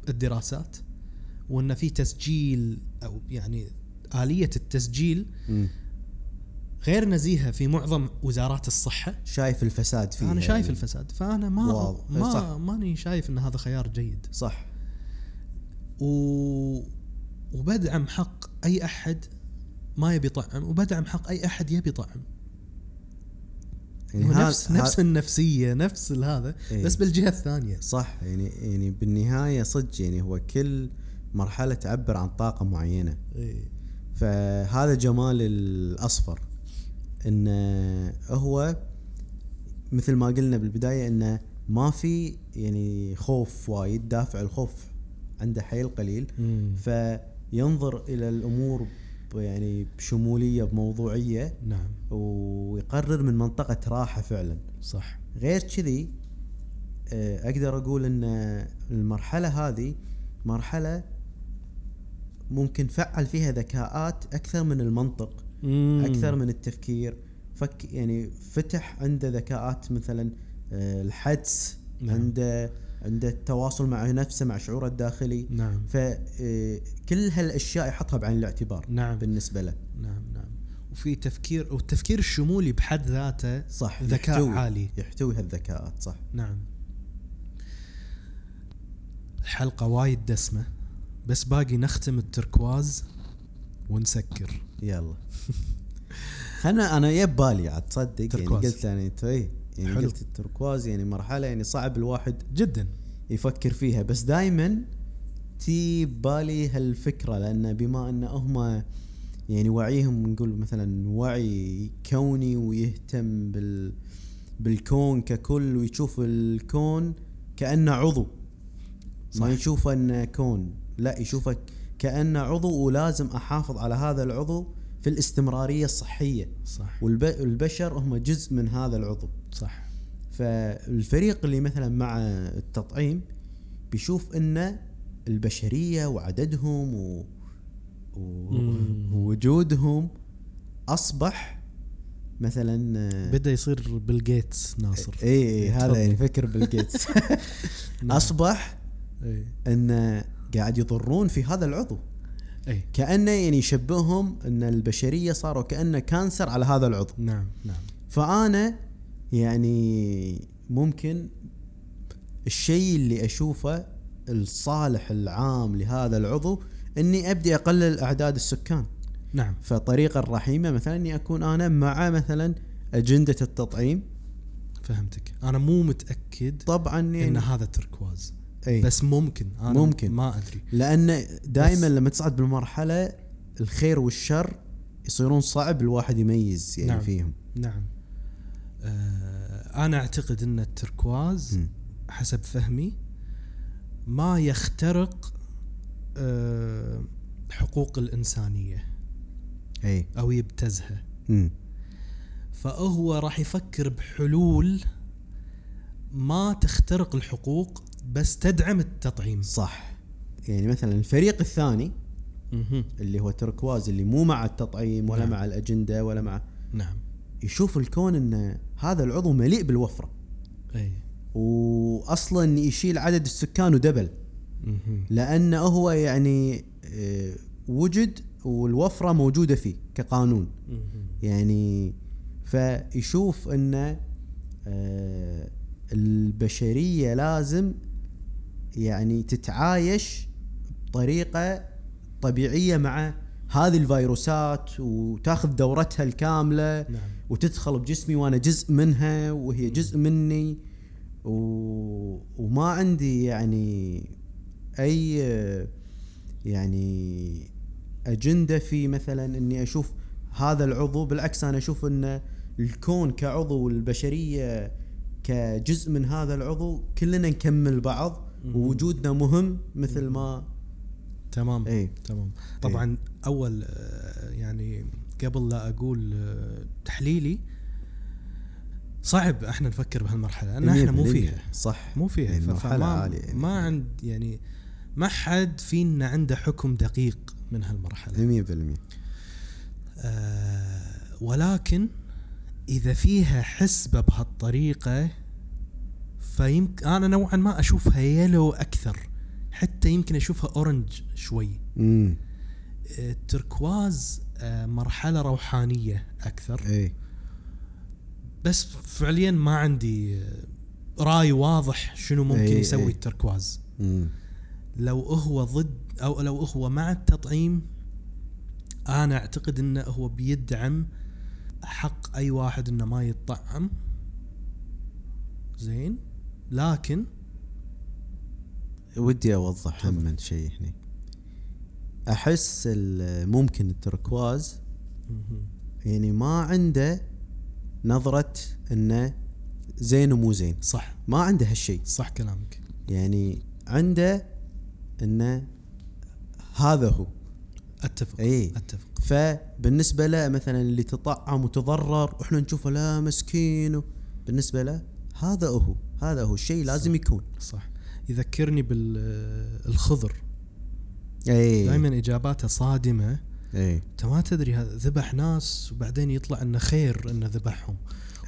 الدراسات وان في تسجيل أو يعني آلية التسجيل. غير نزيهة في معظم وزارات الصحة
شايف الفساد فيها
أنا شايف
يعني.
الفساد فأنا ما
واو.
ما
صح.
ماني شايف إن هذا خيار جيد
صح
و وبدعم حق أي أحد ما يبي يطعم وبدعم حق أي أحد يبي يطعم
يعني
نفس نفس النفسية نفس هذا
إيه.
بس بالجهة الثانية
صح يعني يعني بالنهاية صدق يعني هو كل مرحلة تعبر عن طاقة معينة
إيه.
فهذا جمال الأصفر انه هو مثل ما قلنا بالبداية إنه ما في يعني خوف وايد دافع الخوف عنده حيل قليل
مم.
فينظر إلى الأمور يعني بشمولية بموضوعية.
نعم.
ويقرر من منطقة راحة فعلا.
صح.
غير كذي آه، أقدر أقول إن المرحلة هذه مرحلة ممكن فعل فيها ذكاءات أكثر من المنطق
مم.
أكثر من التفكير. فك يعني فتح عنده ذكاءات مثلا آه، الحدس
نعم.
عنده عنده التواصل مع نفسه مع شعوره الداخلي.
نعم.
فكل هالأشياء يحطها بعين الاعتبار
نعم.
بالنسبة له.
نعم نعم. وفي تفكير والتفكير الشمولي بحد ذاته
صح
ذكاء
يحتوي
عالي
يحتوي هالذكاءات صح.
نعم. الحلقة وايد دسمة بس باقي نختم التركواز ونسكر.
يلا. <laughs> خلنا أنا يت بالي عاد تصدق يعني. قلت يعني اي يعني
حلو.
قلت التركواز يعني مرحلة يعني صعب الواحد
جدا.
يفكر فيها. بس دائما تيي بالي هالفكرة لأن بما أن هم يعني وعيهم نقول مثلا وعي كوني ويهتم بال بالكون ككل ويشوف الكون كأنه عضو.
صح.
ما يشوفه أنه كون لا يشوفه كأنه عضو ولازم أحافظ على هذا العضو في الاستمرارية الصحية.
صح.
والبشر هم جزء من هذا العضو.
صح.
فالفريق اللي مثلا مع التطعيم بيشوف إن البشرية وعددهم و... و... ووجودهم أصبح مثلا
بدأ يصير بيل جيتس ناصر.
اي اي هذا
تفضل.
يعني فكر بالجيتس
نعم.
أصبح
اي
إن قاعد يضرون في هذا العضو.
اي
كأنه يعني يشبههم إن البشرية صاروا كأنه كانسر على هذا العضو.
نعم نعم.
فأنا يعني ممكن الشيء اللي أشوفه الصالح العام لهذا العضو إني أبدي أقلل أعداد السكان.
نعم.
فطريقة الرحيمه مثلا إني أكون أنا مع مثلا أجندة التطعيم.
فهمتك. أنا مو متأكد
طبعا
إن
يعني
هذا تركواز.
إي.
بس ممكن. أنا
ممكن.
ما أدري.
لأن دائما لما تصعد بالمرحلة الخير والشر يصيرون صعب الواحد يميز يعني
نعم.
فيهم.
نعم. آه أنا أعتقد إن التركواز
مم.
حسب فهمي ما يخترق آه حقوق الإنسانية
أي
أو يبتزها
مم.
فهو راح يفكر بحلول ما تخترق الحقوق بس تدعم التطعيم
صح يعني مثلا الفريق الثاني. اللي هو تركواز اللي مو مع التطعيم ولا
نعم.
مع الأجندة ولا مع
نعم
يشوف الكون ان هذا العضو مليء بالوفرة
أي
واصلا يشيل عدد السكان ودبل. لأنه هو يعني آه، وجد والوفرة موجودة فيه كقانون. يعني فيشوف ان آه، البشرية لازم يعني تتعايش بطريقة طبيعية مع هذه الفيروسات وتاخذ دورتها الكاملة
نعم
وتدخل بجسمي وأنا جزء منها وهي جزء مني و... وما عندي يعني أي يعني أجندة في مثلا إني أشوف هذا العضو بالعكس أنا أشوف إن الكون كعضو والبشرية كجزء من هذا العضو كلنا نكمل بعض. ووجودنا مهم مثل ما
تمام
اي
تمام. طبعا أول آه، يعني قبل لا أقول آه، تحليلي صعب إحنا نفكر بهالمرحلة لأن إحنا مو فيها.
صح.
مو فيها.
مرحلة
فما
عالية يعني.
ما عند يعني ما حد فينا عنده حكم دقيق من هالمرحلة.
100%
آه ولكن إذا فيها حسبة بهالطريقة فيمكن أنا نوعا ما أشوفها يلو أكثر. حتى يمكن أشوفها أورنج شوي.
امم
التركواز آه، مرحلة روحانية أكثر.
اي
بس فعليا ما عندي آه، رأي واضح شنو ممكن
إي،
يسوي
إي.
التركواز. لو هو ضد أو لو هو مع التطعيم أنا أعتقد أنه هو بيدعم حق أي واحد أنه ما يتطعم زين؟ لكن
ودي
أوضح.
هم من شيء هنا أحس ممكن التركواز. يعني ما عنده نظرة إنه زين ومو زين.
صح.
ما عنده هالشيء.
صح كلامك.
يعني عنده إنه هذا هو.
أتفق.
إي.
أتفق.
فبالنسبة له مثلا اللي تطعم وتضرر وإحنا نشوفه لا مسكين بالنسبة له هذا هو. هذا هو. الشيء لازم يكون.
صح. يذكرني بالخضر
اي
دائما إجاباته صادمة.
اي
انت ما تدري هذا ذبح ناس وبعدين يطلع إنه خير إنه ذبحهم.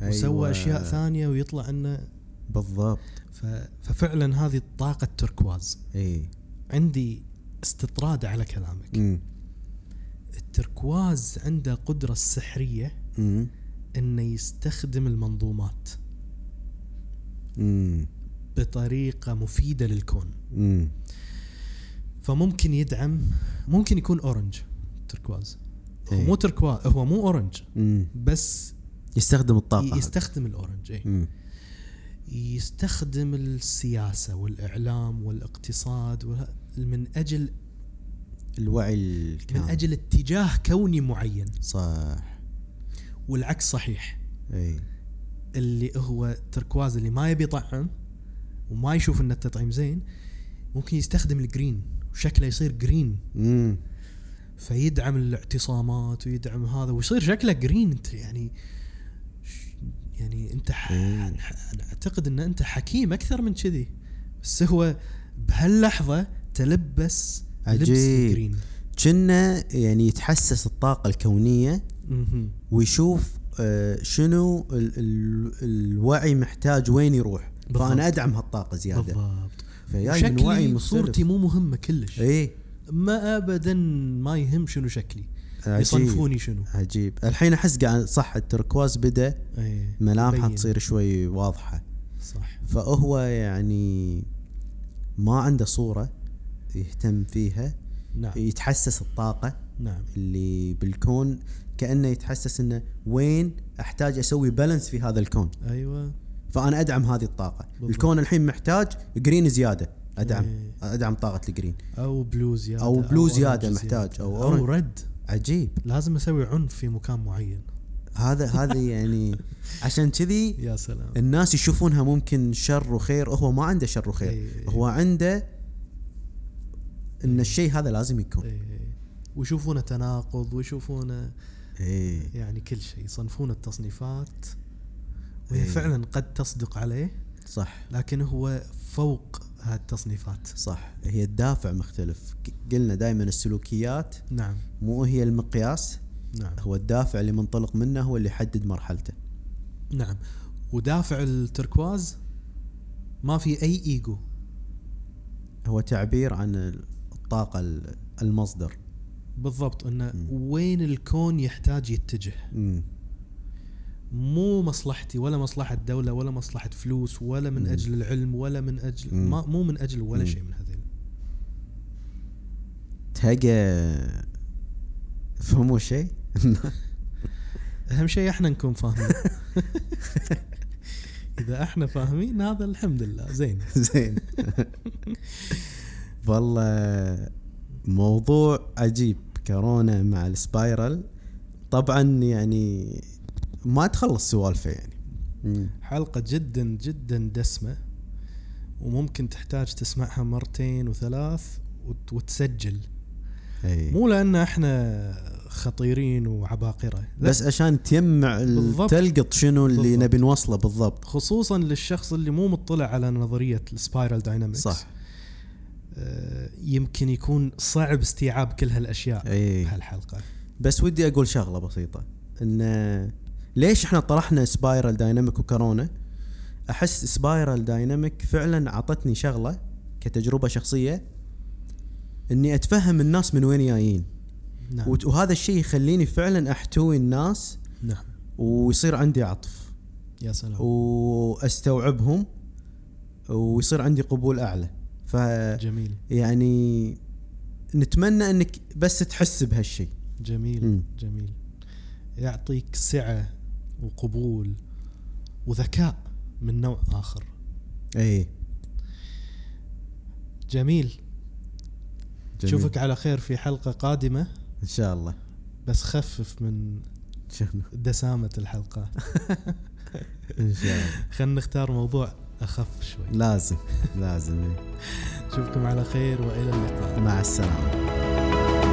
وسوى
أيوة.
أشياء ثانية ويطلع إنه
بالضبط.
ف... ففعلا هذه الطاقه التركواز
اي
عندي استطراد على كلامك.
امم
التركواز عنده قدرة السحريه إنه يستخدم المنظومات.
امم
بطريقة مفيدة للكون.
امم
فممكن يدعم ممكن يكون orange تركواز هو
إيه.
مو تركواز هو مو orange
امم
بس
يستخدم الطاقة
يستخدم ال orange
اي
يستخدم السياسة والإعلام والإقتصاد من أجل
الوعي
من
الكامل.
أجل اتجاه كوني معين.
صح.
والعكس صحيح.
اي
اللي هو تركواز اللي ما يبي يطعم وما يشوف إن التطعيم زين ممكن يستخدم ال green وشكله يصير green
امم
فيدعم الاعتصامات ويدعم هذا ويصير شكله green أنت يعني يعني أنت ح... أنا أعتقد إن أنت حكيم أكثر من كذي. بس هو بهاللحظة تلبس لبس
عجيب.
الجرين
كنا يعني يتحسس الطاقة الكونية
مهم.
ويشوف آه، شنو ال ال الوعي محتاج وين يروح.
بالضبط.
فأنا أدعم هالطاقة زيادة.
بالضبط.
فجاي من وعي
شكلي
مختلف.
صورتي مو مهمة كلش.
اي
ما ابدا ما يهم شنو شكلي.
عجيب.
يصنفوني شنو.
عجيب. الحين أحس قاعد صح التركواز بدأ
إيه.
ملامحه. تصير شوي واضحة.
صح.
فهو يعني ما عنده صورة يهتم فيها.
نعم.
يتحسس الطاقة
نعم.
اللي بالكون كأنه يتحسس إنه وين أحتاج أسوي balance في هذا الكون.
أيوه.
فأنا أدعم هذه الطاقة.
بالضبط.
الكون الحين محتاج green زيادة. أدعم.
إيه.
أدعم طاقة ال
green أو blue
زيادة أو
blue
زيادة محتاج، أو
أو
orange.
رد
عجيب.
لازم أسوي عنف في مكان معين.
هذا هذا <laughs> يعني عشان كذي
يا سلام.
الناس يشوفونها ممكن شر وخير. هو ما عنده شر وخير.
إيه.
هو عنده إن الشيء هذا لازم يكون.
إيه. ويشوفونه تناقض ويشوفونه
إيه.
يعني كل شيء. يصنفون التصنيفات. وهي
إيه.
فعلا قد تصدق عليه
صح.
لكن هو فوق هالتصنيفات
صح. هي الدافع مختلف. قلنا دائما السلوكيات
نعم.
مو هي المقياس
نعم.
هو الدافع اللي منطلق منه هو اللي يحدد مرحلته.
نعم. ودافع التركواز ما في أي إيجو.
هو تعبير عن الطاقة ال- المصدر.
بالضبط إنه وين الكون يحتاج يتجه.
مم.
مو مصلحتي ولا مصلحة دولة ولا مصلحة فلوس ولا من. أجل العلم ولا من أجل
مم.
ما مو من أجل ولا. شيء من هذين
تهقى فهموا شيء؟ <laughs>
أهم شيء إحنا نكون فاهمين. <laughs> إذا إحنا فاهمين هذا الحمد لله. زين. <laughs>
زين. والله موضوع عجيب كورونا مع السبايرال. طبعا يعني ما تخلص سوالفه يعني مم.
حلقة جدا جدا دسمة وممكن تحتاج تسمعها مرتين وثلاث وت- وتسجل
أي.
مو لأن إحنا خطيرين وعباقرة لا،
بس عشان تجمع. تلقط شنو اللي
بالضبط.
نبي نوصله بالضبط
خصوصا للشخص اللي مو مطلع على نظرية ال Spiral Dynamics
صح
آه، يمكن يكون صعب استيعاب كل هالأشياء
إي
بهالحلقة
بس ودي أقول شغلة بسيطة إن ليش إحنا طرحنا Spiral Dynamic وكورونا؟ أحس Spiral Dynamic فعلا عطتني شغلة كتجربة شخصية إني أتفهم الناس من وين جايين.
نعم.
وهذا الشيء يخليني فعلا أحتوي الناس
نعم.
ويصير عندي عطف.
يا سلام.
وأستوعبهم ويصير عندي قبول أعلى. ف
جميل.
يعني نتمنى إنك بس تحس بهالشيء.
جميل.
مم.
جميل. يعطيك سعة وقبول وذكاء من نوع آخر.
إي.
جميل,
جميل.
نشوفك على خير في حلقة قادمة.
إن شاء الله.
بس خفف من
شنو؟
دسامة الحلقة. <laughs>
إن شاء الله.
خلينا نختار موضوع أخف شوي.
لازم لازم.
نشوفكم <laughs> على خير وإلى اللقاء.
مع السلامة.